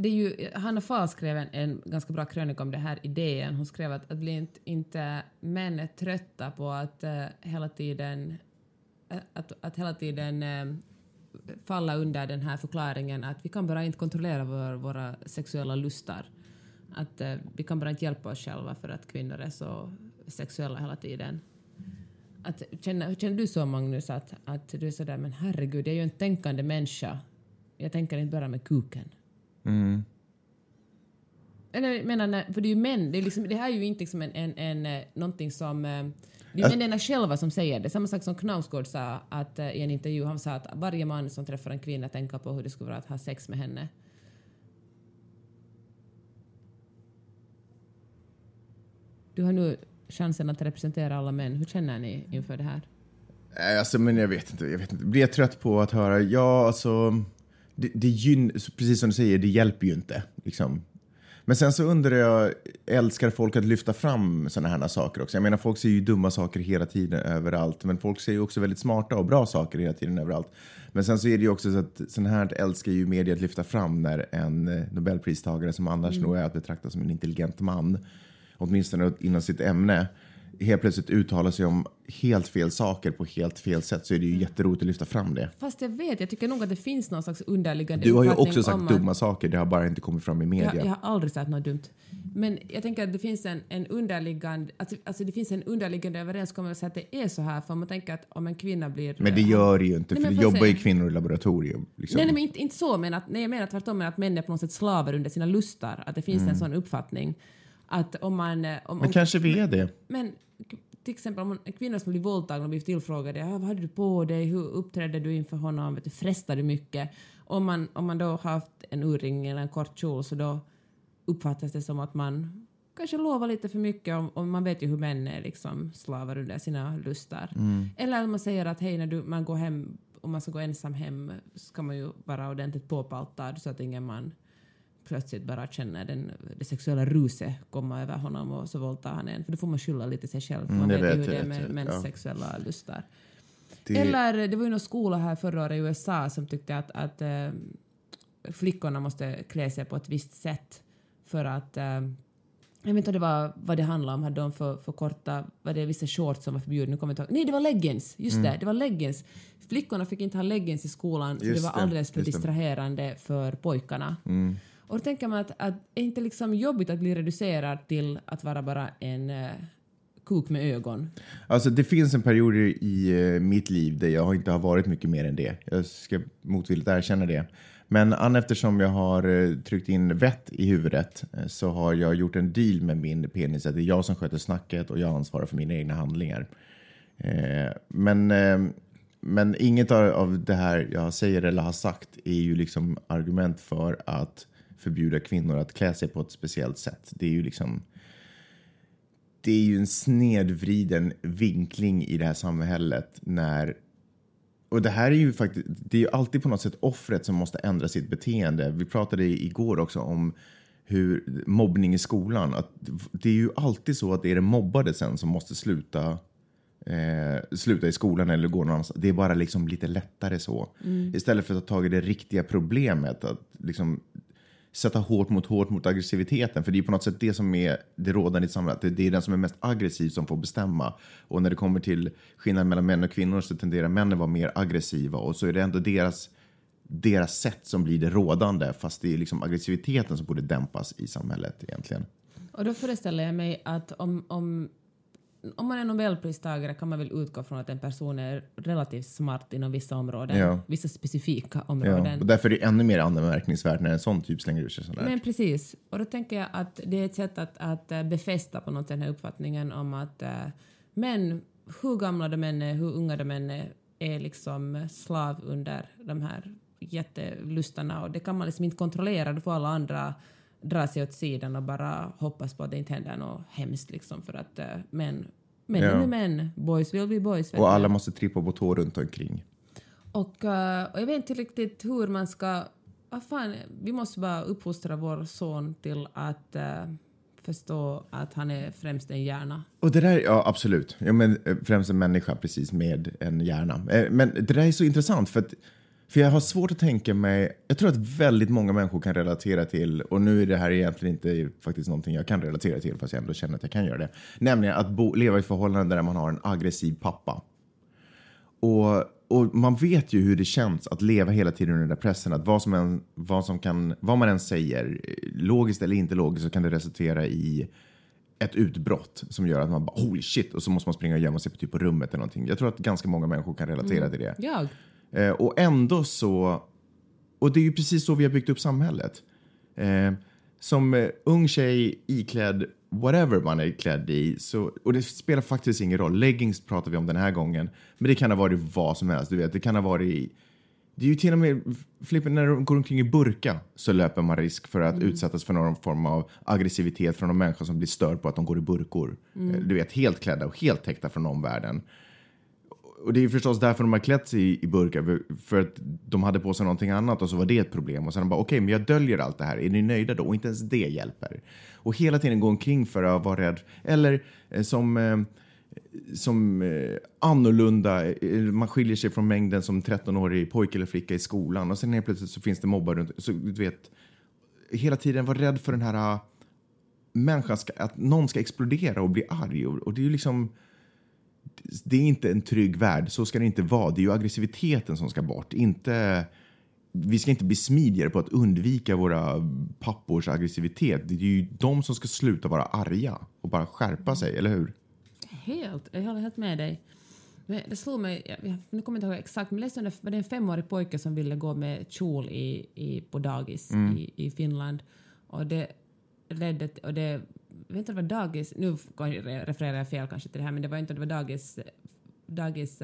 Det är ju, Hanna Fahl skrev en, en ganska bra krönika om det här idén. Hon skrev att, att inte, inte män trötta på att uh, hela tiden eh, att, att hela tiden uh, falla under den här förklaringen att vi kan bara inte kontrollera vår, våra sexuella lustar. Att uh, vi kan bara inte hjälpa oss själva för att kvinnor är så sexuella hela tiden. Att, känner, känner du så Magnus att, att du är sådär men herregud jag är ju en tänkande människa. Jag tänker inte bara med kuken. Eller jag menar, för det är ju män, det, är liksom, det här är ju inte liksom en, en, en, eh, någonting som... eh, Det är ju männen själva som säger det. Samma sak som Knausgård sa att, eh, i en intervju. Han sa att varje man som träffar en kvinna tänker på hur det skulle vara att ha sex med henne. Du har nu chansen att representera alla män. Hur känner ni inför det här? Alltså, men jag vet inte. Jag vet inte. Blir jag trött på att höra? Ja, alltså. Det, det gyn, precis som du säger, det hjälper ju inte. Liksom. Men sen så undrar jag, älskar folk att lyfta fram sådana här saker också? Jag menar, folk ser ju dumma saker hela tiden överallt, men folk ser ju också väldigt smarta och bra saker hela tiden överallt. Men sen så är det ju också så att sådana här älskar ju media att lyfta fram när en nobelpristagare som annars nog är att betrakta som en intelligent man, åtminstone inom sitt ämne, helt plötsligt uttalar sig om helt fel saker på helt fel sätt så är det ju jätteroligt att lyfta fram det. Fast jag vet, jag tycker nog att det finns någon slags underliggande Du har ju också sagt att- dumma saker, det har bara inte kommit fram i media. Jag, jag har aldrig sagt något dumt. Men jag tänker att det finns en, en underliggande, alltså, alltså det finns en underliggande överenskommelse att det är så här, för man tänker att om en kvinna blir... Men det gör det ju inte, Nej, för det jobbar ju kvinnor i laboratorium. Liksom. Nej, nej, men inte, inte så, men att, nej, jag menar tvärtom, men att män är på något sätt slavar under sina lustar. Att det finns en sån uppfattning. Att om man... eh, Om, Mm. Men om, kanske vi är det. men till exempel om en kvinna som blir våldtagen och blir tillfrågade ah, vad hade du på dig, hur uppträdde du inför honom, vet du, frestade du mycket? Om man, om man då har haft en urring eller en kort kjol så då uppfattas det som att man kanske lovar lite för mycket och, och man vet ju hur män är liksom slavar under sina lustar. Eller att man säger att hej när du, man går hem, om man ska gå ensam hem ska man ju vara ordentligt påpaltad så att ingen man plötsligt bara känner den, det sexuella ruset komma över honom och så våldtar han en. För då får man skylla lite sig själv. Mm, man jag vet ju hur det är med mäns ja. sexuella lustar. det Eller det var ju någon skola här förra året i USA som tyckte att, att eh, flickorna måste klä sig på ett visst sätt för att eh, jag vet inte det var vad det handlade om. Hade de för, för korta, var det vissa shorts som var förbjudna? Nu kommer jag inte ihåg. Nej, det var leggings! Just det, det var leggings. Flickorna fick inte ha leggings i skolan Mm. Just det var alldeles för. Mm. distraherande för pojkarna. Och då tänker man att, att är inte liksom jobbigt att bli reducerad till att vara bara en eh, kuk med ögon? Alltså det finns en period i eh, mitt liv där jag inte har varit mycket mer än det. Jag ska motvilligt erkänna det. Men an eftersom jag har eh, tryckt in vett i huvudet eh, så har jag gjort en deal med min penis att det är jag som sköter snacket och jag ansvarar för mina egna handlingar. Eh, men, eh, men inget av, av det här jag säger eller har sagt är ju liksom argument för att förbjuda kvinnor att klä sig på ett speciellt sätt. Det är ju liksom det är ju en snedvriden vinkling i det här samhället när och det här är ju faktiskt, det är ju alltid på något sätt offret som måste ändra sitt beteende. Vi pratade igår också om hur mobbning i skolan, att det är ju alltid så att det är den mobbade sen som måste sluta eh, sluta i skolan eller gå någon annanstans. Det är bara liksom lite lättare så. Istället för att ta tag i det riktiga problemet, att liksom sätta hårt mot hårt mot aggressiviteten. För det är på något sätt det som är det rådande i samhället. Det- är den som är mest aggressiv som får bestämma. Och när det kommer till skillnaden mellan män och kvinnor så tenderar männen att vara mer aggressiva. Och så är det ändå deras, deras sätt som blir det rådande. Fast det är liksom aggressiviteten som borde dämpas i samhället egentligen. Och då föreställer jag mig att om, om, om man är nobelpristagare kan man väl utgå från att en person är relativt smart inom vissa områden, Ja. vissa specifika Ja. områden. Och därför är det ännu mer anmärkningsvärt när en sån typ slänger ur sig sådär. Men precis. Och då tänker jag att det är ett sätt att, att eh, befästa på något sätt den här uppfattningen om att äh, män, hur gamla de än är, hur unga de än är, är liksom slav under de här jättelustarna och det kan man liksom inte kontrollera. Då får alla andra dra sig åt sidan och bara hoppas på att det inte händer något hemskt liksom för att äh, män, män Ja. är män, boys will be boys. Och alla måste trippa på tå runt omkring. Och, eh, och jag vet inte riktigt hur man ska... Vad fan, vi måste bara uppfostra vår son till att eh, förstå att han är främst en hjärna. Och det där, ja absolut. Ja, men, eh, främst en människa precis med en hjärna. Eh, Men det där är så intressant för att för jag har svårt att tänka mig, jag tror att väldigt många människor kan relatera till, och nu är det här egentligen inte faktiskt någonting jag kan relatera till fast jag ändå känner att jag kan göra det. Nämligen att bo, leva i ett förhållande där man har en aggressiv pappa. Och, och man vet ju hur det känns att leva hela tiden under den där pressen. Att vad, som än, vad, som kan, vad man än säger, logiskt eller inte logiskt, så kan det resultera i ett utbrott som gör att man bara holy shit och så måste man springa och gömma sig på, typ på rummet eller någonting. Jag tror att ganska många människor kan relatera till det. Jag? Eh, och ändå så, och det är ju precis så vi har byggt upp samhället. Eh, som eh, ung tjej iklädd whatever man är klädd i, så, och det spelar faktiskt ingen roll. Leggings pratar vi om den här gången, men det kan ha varit vad som helst. Du vet, det kan ha varit det är ju till och med, Flippen, när de går omkring i burka så löper man risk för att utsättas för någon form av aggressivitet från de människor som blir störd på att de går i burkor. Eh, Du vet, helt klädda och helt täckta från omvärlden och det är förstås därför de har klätt sig i, i burkar, för, att de hade på sig någonting annat och så var det ett problem. Och sen bara, okej, okay, men jag döljer allt det här. Är ni nöjda då? Och inte ens det hjälper. Och hela tiden gå omkring för att vara rädd. Eller eh, som, eh, som eh, annorlunda, eh, man skiljer sig från mängden som 13-årig pojke eller flicka i skolan. Och sen helt plötsligt så finns det mobbar runt. Så du vet, hela tiden vara rädd för den här ah, människan, ska, att någon ska explodera och bli arg. Och, och det är ju liksom det är inte en trygg värld. Så ska det inte vara. Det är ju aggressiviteten som ska bort. Inte, vi ska inte bli smidigare på att undvika våra pappors aggressivitet. Det är ju de som ska sluta vara arga och bara skärpa sig, eller hur? Helt, jag håller helt med dig. Men det slog mig, jag, nu kommer jag inte ihåg exakt, men läste var det en femårig pojke som ville gå med kjol i, i, på dagis i, i Finland. Och det ledde och det, jag vet inte om det var dagis, nu refererar jag fel kanske till det här, men det var inte om det var dagis, dagis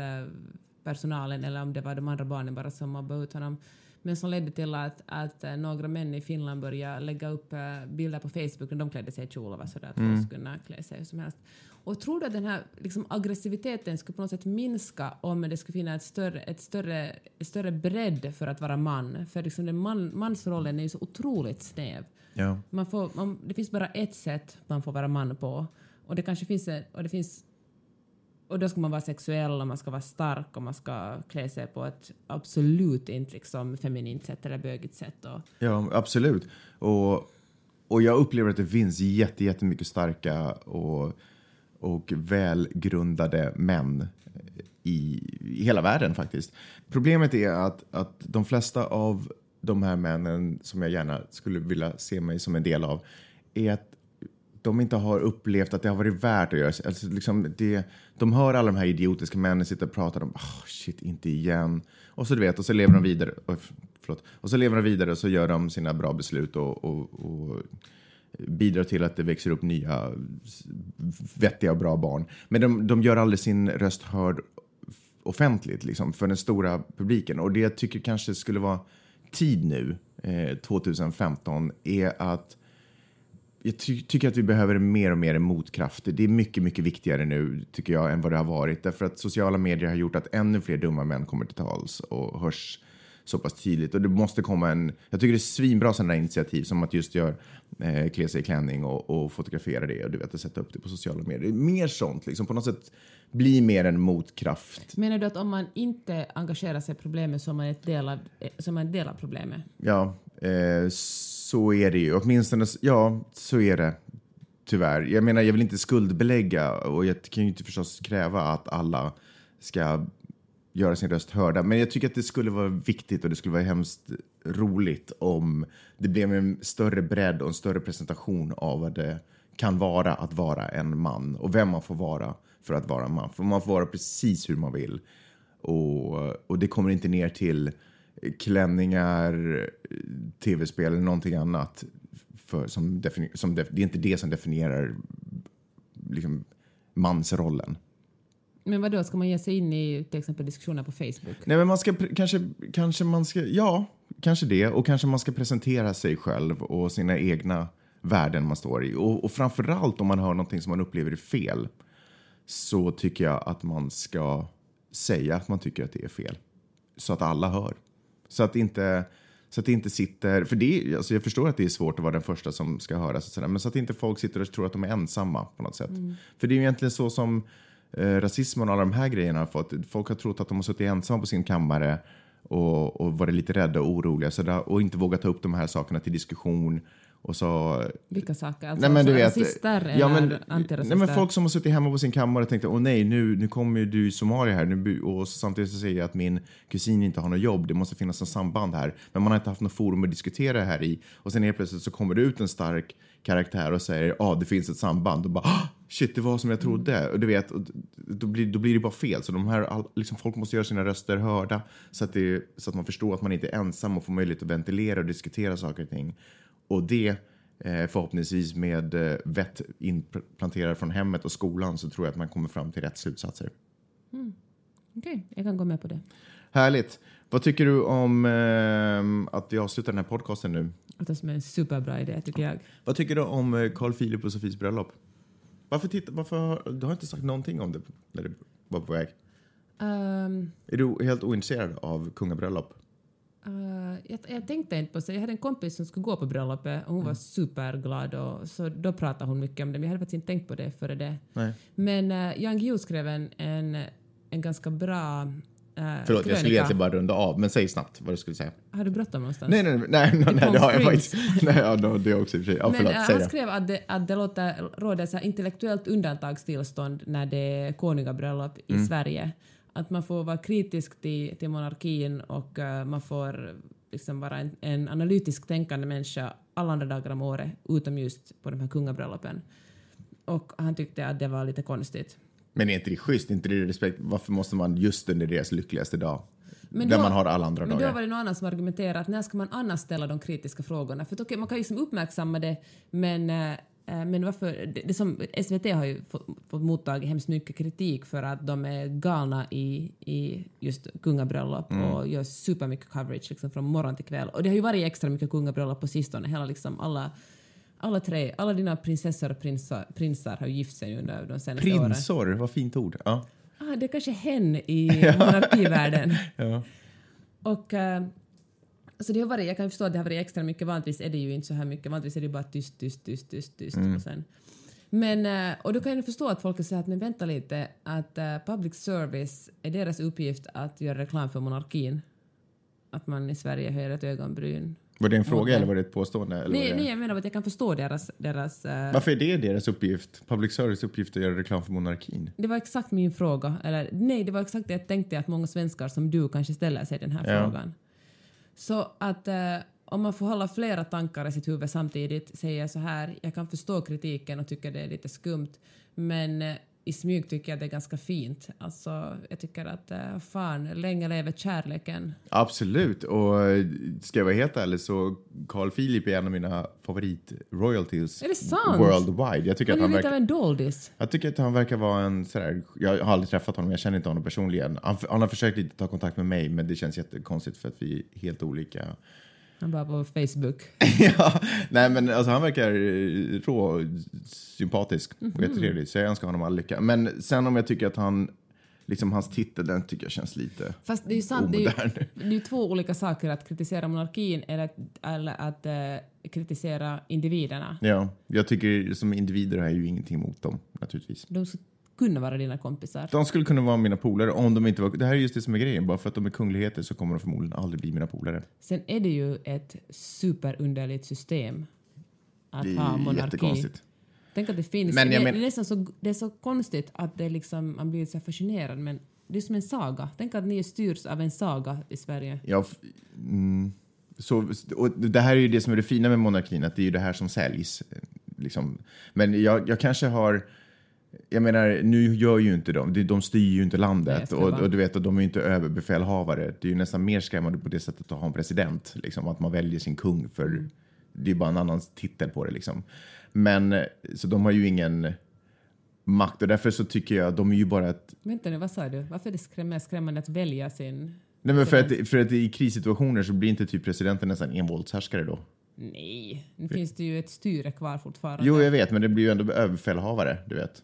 personalen eller om det var de andra barnen bara som mobbade ut honom. Men som ledde till att, att eh, några män i Finland började lägga upp eh, bilder på Facebook när de klädde sig i kjol och var sådär att folk skulle kunna klä sig hur som helst. Och tror du att den här liksom, aggressiviteten skulle på något sätt minska om det skulle finnas ett större, ett större, ett större bredd för att vara man? För liksom den man, mansrollen är ju så otroligt snäv. Ja. Man får, man, det finns bara ett sätt man får vara man på. Och det kanske finns, och det finns och då ska man vara sexuell och man ska vara stark och man ska klä sig på ett absolut inte liksom feminint sätt eller bögigt sätt. Och, Ja, absolut. Och, och jag upplever att det finns jätte, jättemycket starka och, och välgrundade män i, i hela världen faktiskt. Problemet är att, att de flesta av de här männen som jag gärna skulle vilja se mig som en del av är att de inte har upplevt att det har varit värt att göra. Alltså, liksom, det, de hör alla de här idiotiska männen sitta och prata om oh, ah, shit, inte igen. Och så du vet, och så lever de vidare. Oh, förlåt. Och så lever de vidare och så gör de sina bra beslut och, och, och bidrar till att det växer upp nya vettiga och bra barn. Men de, de gör aldrig sin röst hörd offentligt liksom, för den stora publiken. Och det jag tycker kanske skulle vara tid nu, eh, 2015, är att jag ty tycker att vi behöver mer och mer motkraft. Det är mycket, mycket viktigare nu, tycker jag, än vad det har varit. Därför att sociala medier har gjort att ännu fler dumma män kommer till tals och hörs så pass tydligt. Och det måste komma en... Jag tycker det är svinbra sådana initiativ som att just gör, eh, klä sig i klänning och, och fotografera det och du vet, och sätta upp det på sociala medier. Mer sånt, liksom på något sätt bli mer en motkraft. menar du att om man inte engagerar sig i problemet så är man, ett del av, eh, så man en del av problemet? Ja, eh, så är det ju. Åtminstone, ja, så är det. Tyvärr. Jag menar, jag vill inte skuldbelägga och jag kan ju inte förstås kräva att alla ska göra sin röst hörda. Men jag tycker att det skulle vara viktigt och det skulle vara hemskt roligt om det blev en större bredd och en större presentation av vad det kan vara att vara en man och vem man får vara för att vara en man. För man får vara precis hur man vill. Och, och det kommer inte ner till klänningar, tv-spel eller någonting annat. För, som som det är inte det som definierar liksom, mansrollen. Men vad då ska man ge sig in i till exempel diskussioner på Facebook? Nej, men man ska kanske, kanske man ska, ja, kanske det. Och kanske man ska presentera sig själv och sina egna värden man står i. Och, och framförallt om man hör någonting som man upplever är fel så tycker jag att man ska säga att man tycker att det är fel. Så att alla hör. Så att inte, så att det inte sitter, för det, alltså jag förstår att det är svårt att vara den första som ska höras, och sådär, men så att inte folk sitter och tror att de är ensamma på något sätt. För det är ju egentligen så som eh, rasismen och alla de här grejerna har fått. Folk har trott att de har suttit ensamma på sin kammare och, och varit lite rädda och oroliga så där, och inte vågat ta upp de här sakerna till diskussion. Och så Vilka saker? Alltså, Nej, men du alltså vet, rasister ja, eller men, antirasister? nej, men folk som har suttit hemma på sin kammare och tänkt åh nej, nu, nu kommer ju du somalier här nu, och samtidigt så säger jag att min kusin inte har något jobb, det måste finnas något samband här. Men man har inte haft något forum att diskutera det här i. Och sen helt plötsligt så kommer det ut en stark karaktär och säger ja, det finns ett samband. Och bara "Ah, shit, det var som jag trodde. Och du vet, och då, blir, då blir det bara fel. Så de här, all, liksom, folk måste göra sina röster hörda så att, det, så att man förstår att man inte är ensam och får möjlighet att ventilera och diskutera saker och ting. Och det eh, förhoppningsvis med eh, vett inplanterad från hemmet och skolan så tror jag att man kommer fram till rätt slutsatser. Okej, jag kan gå med på det. Härligt. Vad tycker du om ehm, att vi avslutar den här podcasten nu? Det låter som en superbra idé tycker jag. Vad tycker du om eh, Carl Philip och Sofies bröllop? Varför titta, varför, du har inte sagt någonting om det när det var på väg. Ehm, Är du helt ointresserad av kungabröllop? Eh, jag, jag tänkte inte på det. Jag hade en kompis som skulle gå på bröllopet och hon var superglad och så då pratade hon mycket om det men jag hade faktiskt inte tänkt på det före det. Nej. Men uh, Jan Guillou skrev en, en, en ganska bra uh, Förlåt, jag skulle krönika. egentligen bara runda av, men säg snabbt vad du skulle säga. Har du bråttom någonstans? Nej, nej, nej, nej, nej, nej det har jag faktiskt. Nej, ja, no, det också i och för sig. Ja, Men förlåt, eh, han det. skrev att det, att det låter, råder så här intellektuellt undantagstillstånd när det är konungabröllop i Mm. Sverige. Att man får vara kritisk till, till monarkin och eh, man får liksom vara en, en analytisk tänkande människa alla andra dagar om året utom just på de här kungabröllopen. Och han tyckte att det var lite konstigt. Men är inte det schysst? Inte det respekt? Varför måste man just under deras lyckligaste dag? Men där då- man har alla andra Men dagar. då var det någon annan som argumenterade att när ska man annars ställa de kritiska frågorna? För att, okej, man kan ju liksom uppmärksamma det, men, eh, men varför... Det, som, SVT har ju fått, fått mottagit hemskt mycket kritik för att de är galna i, i just kungabröllop Mm. och gör supermycket coverage liksom från morgon till kväll. Och det har ju varit extra mycket kungabröllop på sistone. Hela liksom alla, alla tre, alla dina prinsessor och prinsar, prinsar har gift sig under de senaste åren. Prinsor, vad fint ord. Ja. Ah, det är kanske hen i monarkivärlden. Ja. Och eh, så det har varit, jag kan förstå att det har varit extra mycket, vanligtvis är det ju inte så här mycket, vanligtvis är det bara tyst, tyst, tyst, tyst, tyst och sen. Men, eh, och då kan jag förstå att folk säger att men vänta lite, att eh, public service, är deras uppgift att göra reklam för monarkin? Att man i Sverige höjer ett ögonbryn? Var det en fråga Okej. eller var det ett påstående? Eller Nej, det... nej, jag menar att jag kan förstå deras... deras eh, Varför är det deras uppgift? Public service uppgift att göra reklam för monarkin? det var exakt min fråga. Eller nej, det var exakt det jag tänkte att många svenskar som du kanske ställer sig den här Ja. frågan. Så att eh, om man får hålla flera tankar i sitt huvud samtidigt säger jag så här, jag kan förstå kritiken och tycker det är lite skumt, men eh, i smyg tycker jag det är ganska fint. Alltså, jag tycker att eh, fan, länge lever kärleken. Absolut. Och eh, ska jag vara helt ärlig så Carl Philip är en av mina favorit-royalties Är det sant? worldwide. Jag tycker, Han att är han ju lite av verkar, en doldis. jag tycker att han verkar vara en sådär, jag har aldrig träffat honom, jag känner inte honom personligen. Han, han har försökt lite ta kontakt med mig men det känns jättekonstigt för att vi är helt olika. Han bara på Facebook. ja, nej men alltså han verkar eh, rå, sympatisk och Mhm. jättetrevlig så jag önskar honom all lycka. Men sen om jag tycker att han, liksom hans titel, den tycker jag känns lite Fast det är ju sant, det är, ju, det är två olika saker att kritisera monarkin eller att, eller att eh, kritisera individerna. Ja, jag tycker som individer har jag ju ingenting emot dem naturligtvis. De kunna vara dina kompisar. De skulle kunna vara mina polare om de inte var... Det här är just det som är grejen. Bara för att de är kungligheter så kommer de förmodligen aldrig bli mina polare. Sen är det ju ett superunderligt system att Det ha är monarki. jättekonstigt. Tänk att det finns. Men jag det, men- det, är nästan så, det är så konstigt att det liksom, man blir så här fascinerad men det är som en saga. Tänk att ni styrs av en saga i Sverige. Ja, mm, så, och det här är ju det som är det fina med monarkin, att det är ju det här som säljs. eh, Liksom. Men jag, jag kanske har... Jag menar, nu gör ju inte de, de- styr ju inte Nej, landet skojar och, och du vet att de är ju inte överbefälhavare. Det är ju nästan mer skrämmande på det sättet att ha en president, liksom, att man väljer sin kung för Mm. det är bara en annan titel på det liksom. Men så de har ju ingen makt och därför så tycker jag de är ju bara ett Vänta nu, vad sa du? Varför är det skräm- mer skrämmande att välja sin... Nej, men för att, för att i krissituationer så blir inte typ presidenten nästan en våldshärskare då. Nej, nu finns det ju ett styre kvar fortfarande. Jo, jag vet, men det blir ju ändå överbefälhavare, du vet.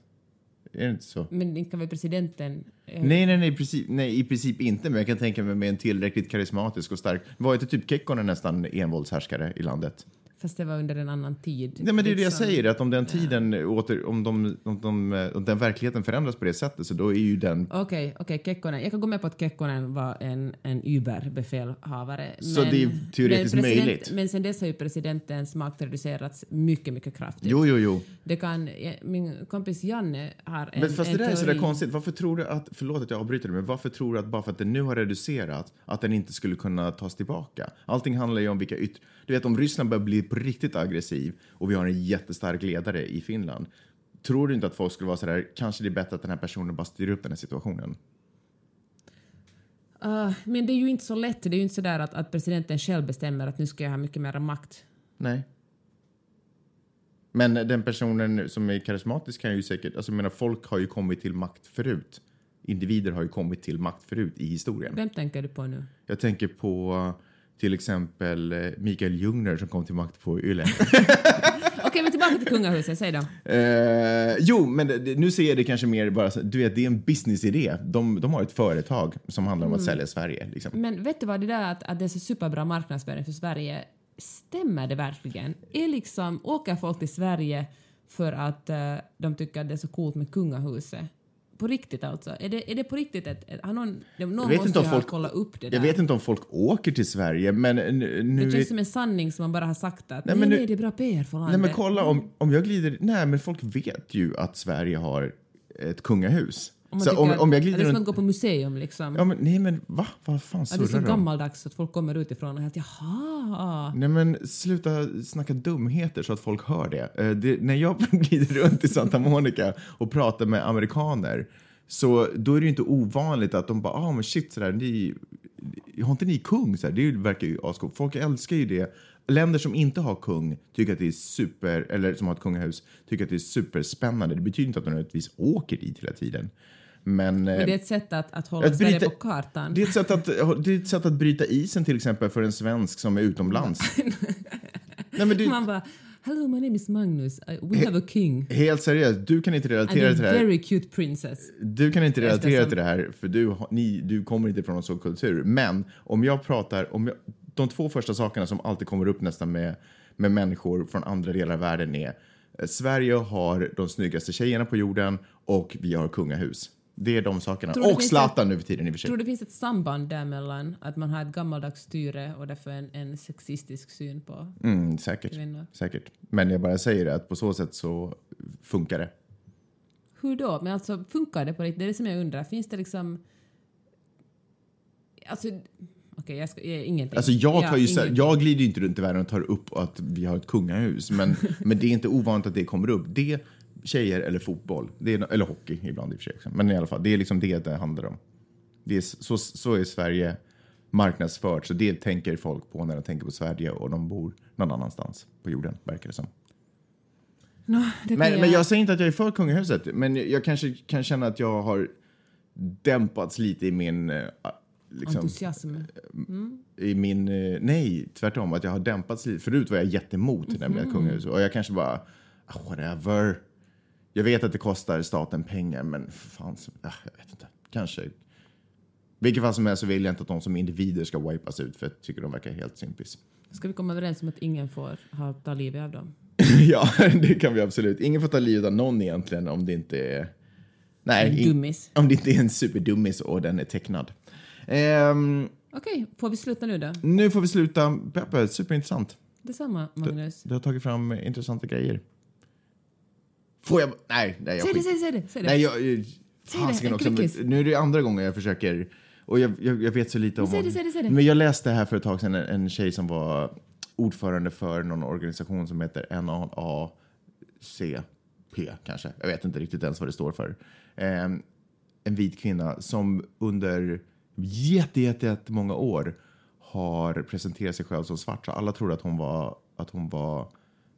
Är det inte så? Men inte kan väl presidenten... eh, Nej, nej, nej, i princip, nej, i princip inte, men jag kan tänka mig med en tillräckligt karismatisk och stark... Var inte typ Kekkonen nästan envåldshärskare i landet? Fast det var under en annan tid. Nej, men det är det jag liksom. säger, att om den tiden åter, om, de, om, de, om den verkligheten förändras på det sättet så då är ju den... Okej, okej, Kekkonen. Jag kan gå med på att Kekkonen var en, en Uber-befälhavare. Så det är teoretiskt men möjligt. Men sen dess har ju presidentens makt reducerats mycket, mycket kraftigt. Jo, jo, jo. Det kan, ja, min kompis Janne har en Men fast en det där är sådär teori. konstigt. Varför tror du att, förlåt att jag avbryter dig, men varför tror du att bara för att den nu har reducerat, att den inte skulle kunna tas tillbaka? Allting handlar ju om vilka yttre... Du vet, om Ryssland börjar bli på riktigt aggressiv och vi har en jättestark ledare i Finland, tror du inte att folk skulle vara sådär, kanske det är bättre att den här personen bara styr upp den här situationen? Ah, men det är ju inte så lätt. Det är ju inte sådär att, att presidenten själv bestämmer att nu ska jag ha mycket mer makt. Nej. Men den personen som är karismatisk kan ju säkert, alltså jag menar folk har ju kommit till makt förut. Individer har ju kommit till makt förut i historien. Vem tänker du på nu? Jag tänker på till exempel eh, Mikael Ljungner som kom till makt på Yle. Okej, men tillbaka till kungahuset. Säg då. Eh, jo, men det- nu ser jag det kanske mer bara så, du vet, det är en businessidé. De, de har ett företag som handlar om att sälja Sverige. Liksom. Men vet du vad, det där att, att det är så superbra marknadsföring för Sverige, stämmer det verkligen? Är liksom, åker folk till Sverige för att eh, de tycker att det är så coolt med kungahuset? På riktigt alltså? Är det, är det på riktigt ett... ett har någon någon vet måste ju folk- ha kollat upp det där. Jag vet inte om folk åker till Sverige, men nu... nu det känns som en sanning som man bara har sagt att nej, men nej, nu- det är bra PR för landet. Nej men kolla om, om jag glider... Nej men folk vet ju att Sverige har ett kungahus. Om, man så om, att- om jag glider Det är som att gå på museum liksom. Ja men nej men va? Vad fan att det är så gammaldags att folk kommer utifrån och helt jaha. Nej men sluta snacka dumheter så att folk hör det. Eh, det när jag glider runt i Santa Monica och pratar med amerikaner så då är det ju inte ovanligt att de bara ah men shit sådär, ni, har inte ni kung? Så här, det verkar ju ascoolt. Folk älskar ju det. Länder som inte har kung tycker att det är super, eller som har ett kungahus, tycker att det är superspännande. Det betyder inte att de nödvändigtvis åker dit hela tiden. Men, Men eh, det är ett sätt att, att hålla Att Sverige bryta- på kartan. det är, ett sätt att, det är ett sätt att bryta isen till exempel för en svensk som är utomlands. Nej, men det, Man bara Hello, my name is Magnus. We have a king. Helt seriöst, du kan inte relatera till det här. very cute princess. Du kan inte relatera till det här för du, ni, du kommer inte från en sån kultur. Men om jag pratar, om jag, de två första sakerna som alltid kommer upp nästan med, med människor från andra delar av världen är eh, Sverige har de snyggaste tjejerna på jorden och vi har kungahus. Det är de sakerna. Och Zlatan nu för tiden i och för sig. Tror du det finns ett samband däremellan? Att man har ett gammaldags styre och därför en, en sexistisk syn på Mm, säkert. kvinnor? säkert. Men jag bara säger det att på så sätt så funkar det. Hur då? Men alltså funkar det på riktigt? Det är det som jag undrar. Finns det liksom... Alltså... Okej, jag ska... Jag, ingenting. Alltså jag, tar ju, ingenting. jag glider ju inte runt i världen och tar upp att vi har ett kungahus, men, men det är inte ovanligt att det kommer upp. Det, tjejer eller fotboll, det är, eller hockey ibland i och för sig. Men i alla fall, det är liksom det det handlar om. Det är, så, så är Sverige marknadsfört, så det tänker folk på när de tänker på Sverige och de bor någon annanstans på jorden, verkar det som. Nå, det Men, men jag säger inte att jag är för kungahuset, men jag kanske kan känna att jag har dämpats lite i min... eh, Liksom, Entusiasm. i min... eh, Nej, tvärtom. Att jag har dämpats lite. Förut var jag jättemot nämligen ett kungahus. Och jag kanske bara, ah, whatever. Jag vet att det kostar staten pengar, men fan, ah, jag vet inte. Kanske. Vilket fall som helst så vill jag inte att de som individer ska wipas ut, för jag tycker de verkar helt sympis. Ska vi komma överens om att ingen får ha, ta livet av dem? ja, det kan vi absolut. Ingen får ta livet av någon egentligen om det inte är... Nej, in- om det inte är en superdummis och den är tecknad. Ehm, Okej, får vi sluta nu då? nu får vi sluta. Peppe, superintressant. Detsamma, Magnus. Du har tagit fram intressanta grejer. Får jag... Nej, nej. Jag Säg det, säg det, säg det. Säg det. Nej, jag... det, fasiken en också. men. Nu är det andra gången jag försöker... Och jag, jag, jag vet så lite om... säg det, säg det, säg det. Men jag läste här för ett tag sedan en, en tjej som var ordförande för någon organisation som heter NAACP kanske. Jag vet inte riktigt ens vad det står för. Ehm, en vit kvinna som under jätte, jätte, jätte många år har presenterat sig själv som svart. Så alla trodde att hon var, att hon var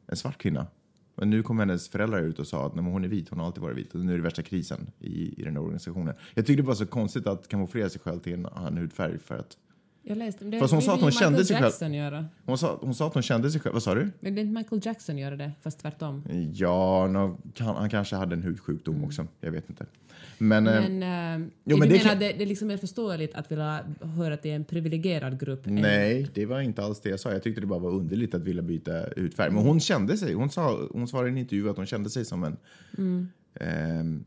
en svart kvinna. Men nu kom hennes föräldrar ut och sa att nej, hon är vit, hon har alltid varit vit. Och nu är det värsta krisen i, i den här organisationen. Jag tyckte det var så konstigt att kamouflera sig själv till en annan hudfärg för att Jag läste, det, Fast hon sa att vill hon Michael kände sig själv- Jackson göra. hon sa, hon sa att hon kände sig själv. Vad sa du? Är inte Michael Jackson göra det, fast tvärtom. Ja, kan, han kanske hade en hudsjukdom också. Jag vet inte. Men, eh, Men, eh, jo, du men det menar det, det liksom är förståeligt att vilja höra till en privilegierad grupp? nej, det var inte alls det jag sa. Jag tyckte det bara var underligt att vilja byta hudfärg. Men hon kände sig, hon, sa, hon svarade i en intervju att hon kände sig som en... ehm,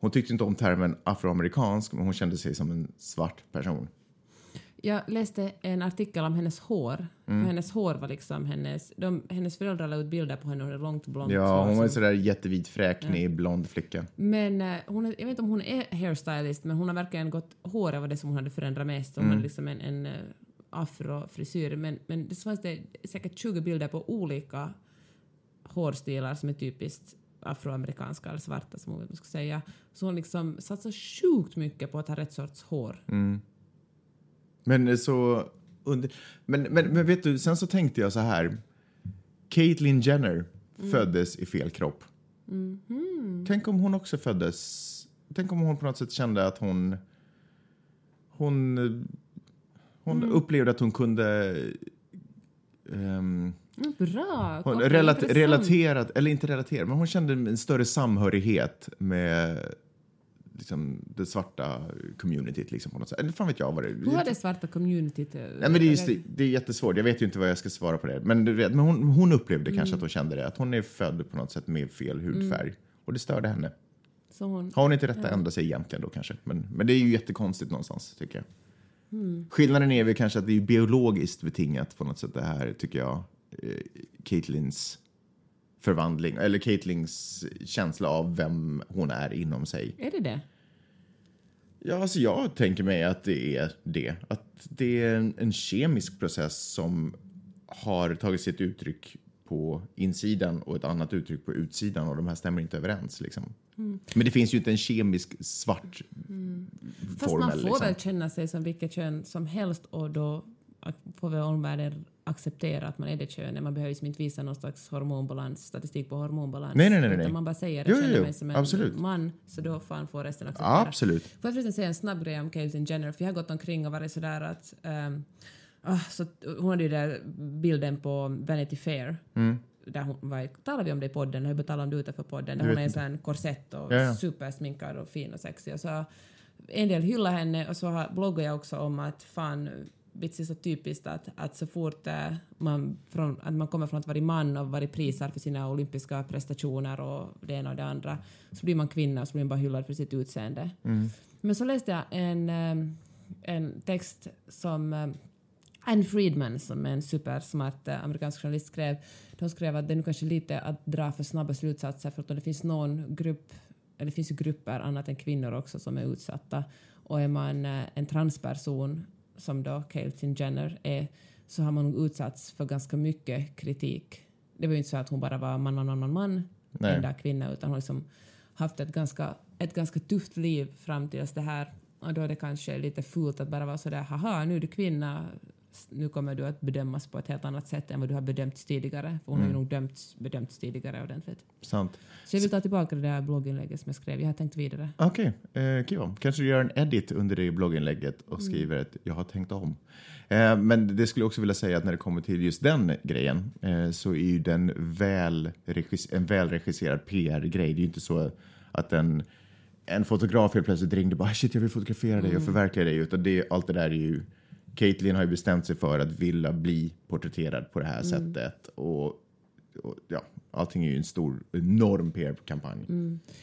hon tyckte inte om termen afroamerikansk, men hon kände sig som en svart person. Jag läste en artikel om hennes hår. Mm. För hennes hår var liksom hennes... De, hennes föräldrar la ut bilder på henne och det är långt blont Ja, hon var en sådär jättevit, fräknig, blond flicka. Men eh, hon jag vet inte om hon är hairstylist, men hon har verkligen gått... Håret var det som hon hade förändrat mest. Hon Mm. hade liksom en, en uh, afrofrisyr. Men, men det fanns det säkert 20 bilder på olika hårstilar som är typiskt afroamerikanska eller svarta som man ska säga. Så hon liksom satsar sjukt mycket på att ha rätt sorts hår. Mm. Men eh, så... Under, men, men, men vet du, sen så tänkte jag så här. Caitlyn Jenner föddes i fel kropp. Tänk om hon också föddes... Tänk om hon på något sätt kände att hon... Hon, hon upplevde att hon kunde... Mm, Bra! Hon relat, relaterat, eller inte relaterat, men hon kände en större samhörighet med liksom, det svarta communityt liksom, på något sätt. Eller fan vet jag vad det Hur har det svarta communityt... Nej, men det, är just, det, det är jättesvårt. Jag vet ju inte vad jag ska svara på det. Men, du vet, men hon, hon upplevde kanske att hon kände det. Att hon är född på något sätt med fel hudfärg. Och det störde henne. Så hon, Har hon inte rätt att ändra sig egentligen då kanske? Men, men det är ju jättekonstigt någonstans tycker jag. Skillnaden är väl kanske att det är biologiskt betingat på något sätt det här tycker jag. Eh, Caitlins förvandling, eller Caitlins känsla av vem hon är inom sig. är det det? Ja, alltså jag tänker mig att det är det. Att det är en, en kemisk process som har tagit sitt uttryck på insidan och ett annat uttryck på utsidan och de här stämmer inte överens. Liksom. Mm. Men det finns ju inte en kemisk svart Fast formel. man får liksom. väl känna sig som vilket kön som helst och då får väl omvärlden acceptera att man är det könet. Man behöver liksom inte visa någon slags hormonbalans, statistik på hormonbalans. Nej, nej, nej, nej. Man bara säger att Jo, jag känner jo. mig som en Absolut. man, så då fan får resten acceptera. Absolut. Får jag förresten säga en snabb grej om Caitlyn Jenner? För jag har gått omkring och varit sådär att... ehm, ah, så, hon hade ju där bilden på Vanity Fair. Mm. Där hon var, talade vi om det i podden? Har vi talat om det utanför podden? Där hon är en sån korsett och Ja, ja. supersminkad och fin och sexig. Och så en del hyllar henne och så bloggar jag också om att fan det är så typiskt att, att så fort eh, man, från, att man kommer från att vara man och varit prisad för sina olympiska prestationer och det ena och det andra så blir man kvinna och så blir man bara hyllad för sitt utseende. Men så läste jag en, eh, en text som eh, Anne Friedman, som är en supersmart amerikansk journalist, skrev. De skrev att det är nu kanske lite att dra för snabba slutsatser för att det finns någon grupp, eller det finns ju grupper annat än kvinnor också som är utsatta och är man en transperson som då Caitlyn Jenner är så har man utsatts för ganska mycket kritik. Det var ju inte så att hon bara var man, man, man, man, man, Nej. enda kvinna utan hon liksom haft ett ganska, ett ganska tufft liv fram tills det här och då är det kanske lite fult att bara vara sådär haha nu är du kvinna nu kommer du att bedömas på ett helt annat sätt än vad du har bedömts tidigare. För hon har ju nog dömts, bedömts tidigare ordentligt. Sant. Så jag vill ta tillbaka det där blogginlägget som jag skrev. Jag har tänkt vidare. Okej, eh, kul. Kanske du gör en edit under det blogginlägget och Mm. skriver att jag har tänkt om. Eh, men det skulle jag också vilja säga att när det kommer till just den grejen eh, så är ju den väl en välregisserad PR-grej. Det är ju inte så att en, en fotograf helt plötsligt ringde och bara shit jag vill fotografera dig och Mm. förverkliga dig. Utan det, allt det där är ju Caitlyn har ju bestämt sig för att vilja bli porträtterad på det här Mm. sättet. Och, och ja, allting är ju en stor, enorm PR-kampanj.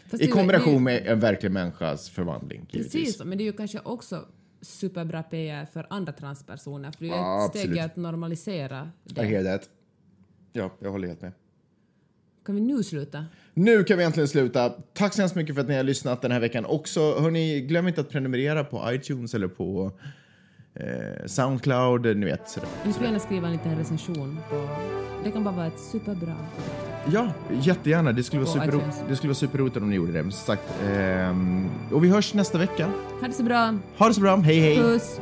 Fast I kombination det, med en verklig människas förvandling. givetvis. Precis, men det är ju kanske också superbra PR för andra transpersoner. För det är ju Ja, ett steg absolut. i att normalisera det. that. Ja, jag håller helt med. Kan vi nu sluta? Nu kan vi äntligen sluta. Tack så hemskt mycket för att ni har lyssnat den här veckan också. Hörni, glöm inte att prenumerera på iTunes eller på eh, Soundcloud, ni vet. Sådär. Ni får gärna skriva en liten recension. På, det kan bara vara ett superbra. Ja, jättegärna. Det skulle vara, superro- det skulle vara superroligt om ni gjorde det. Som sagt, ehm, och vi hörs nästa vecka. Ha det så bra. Ha det så bra. Hej, hej! Puss!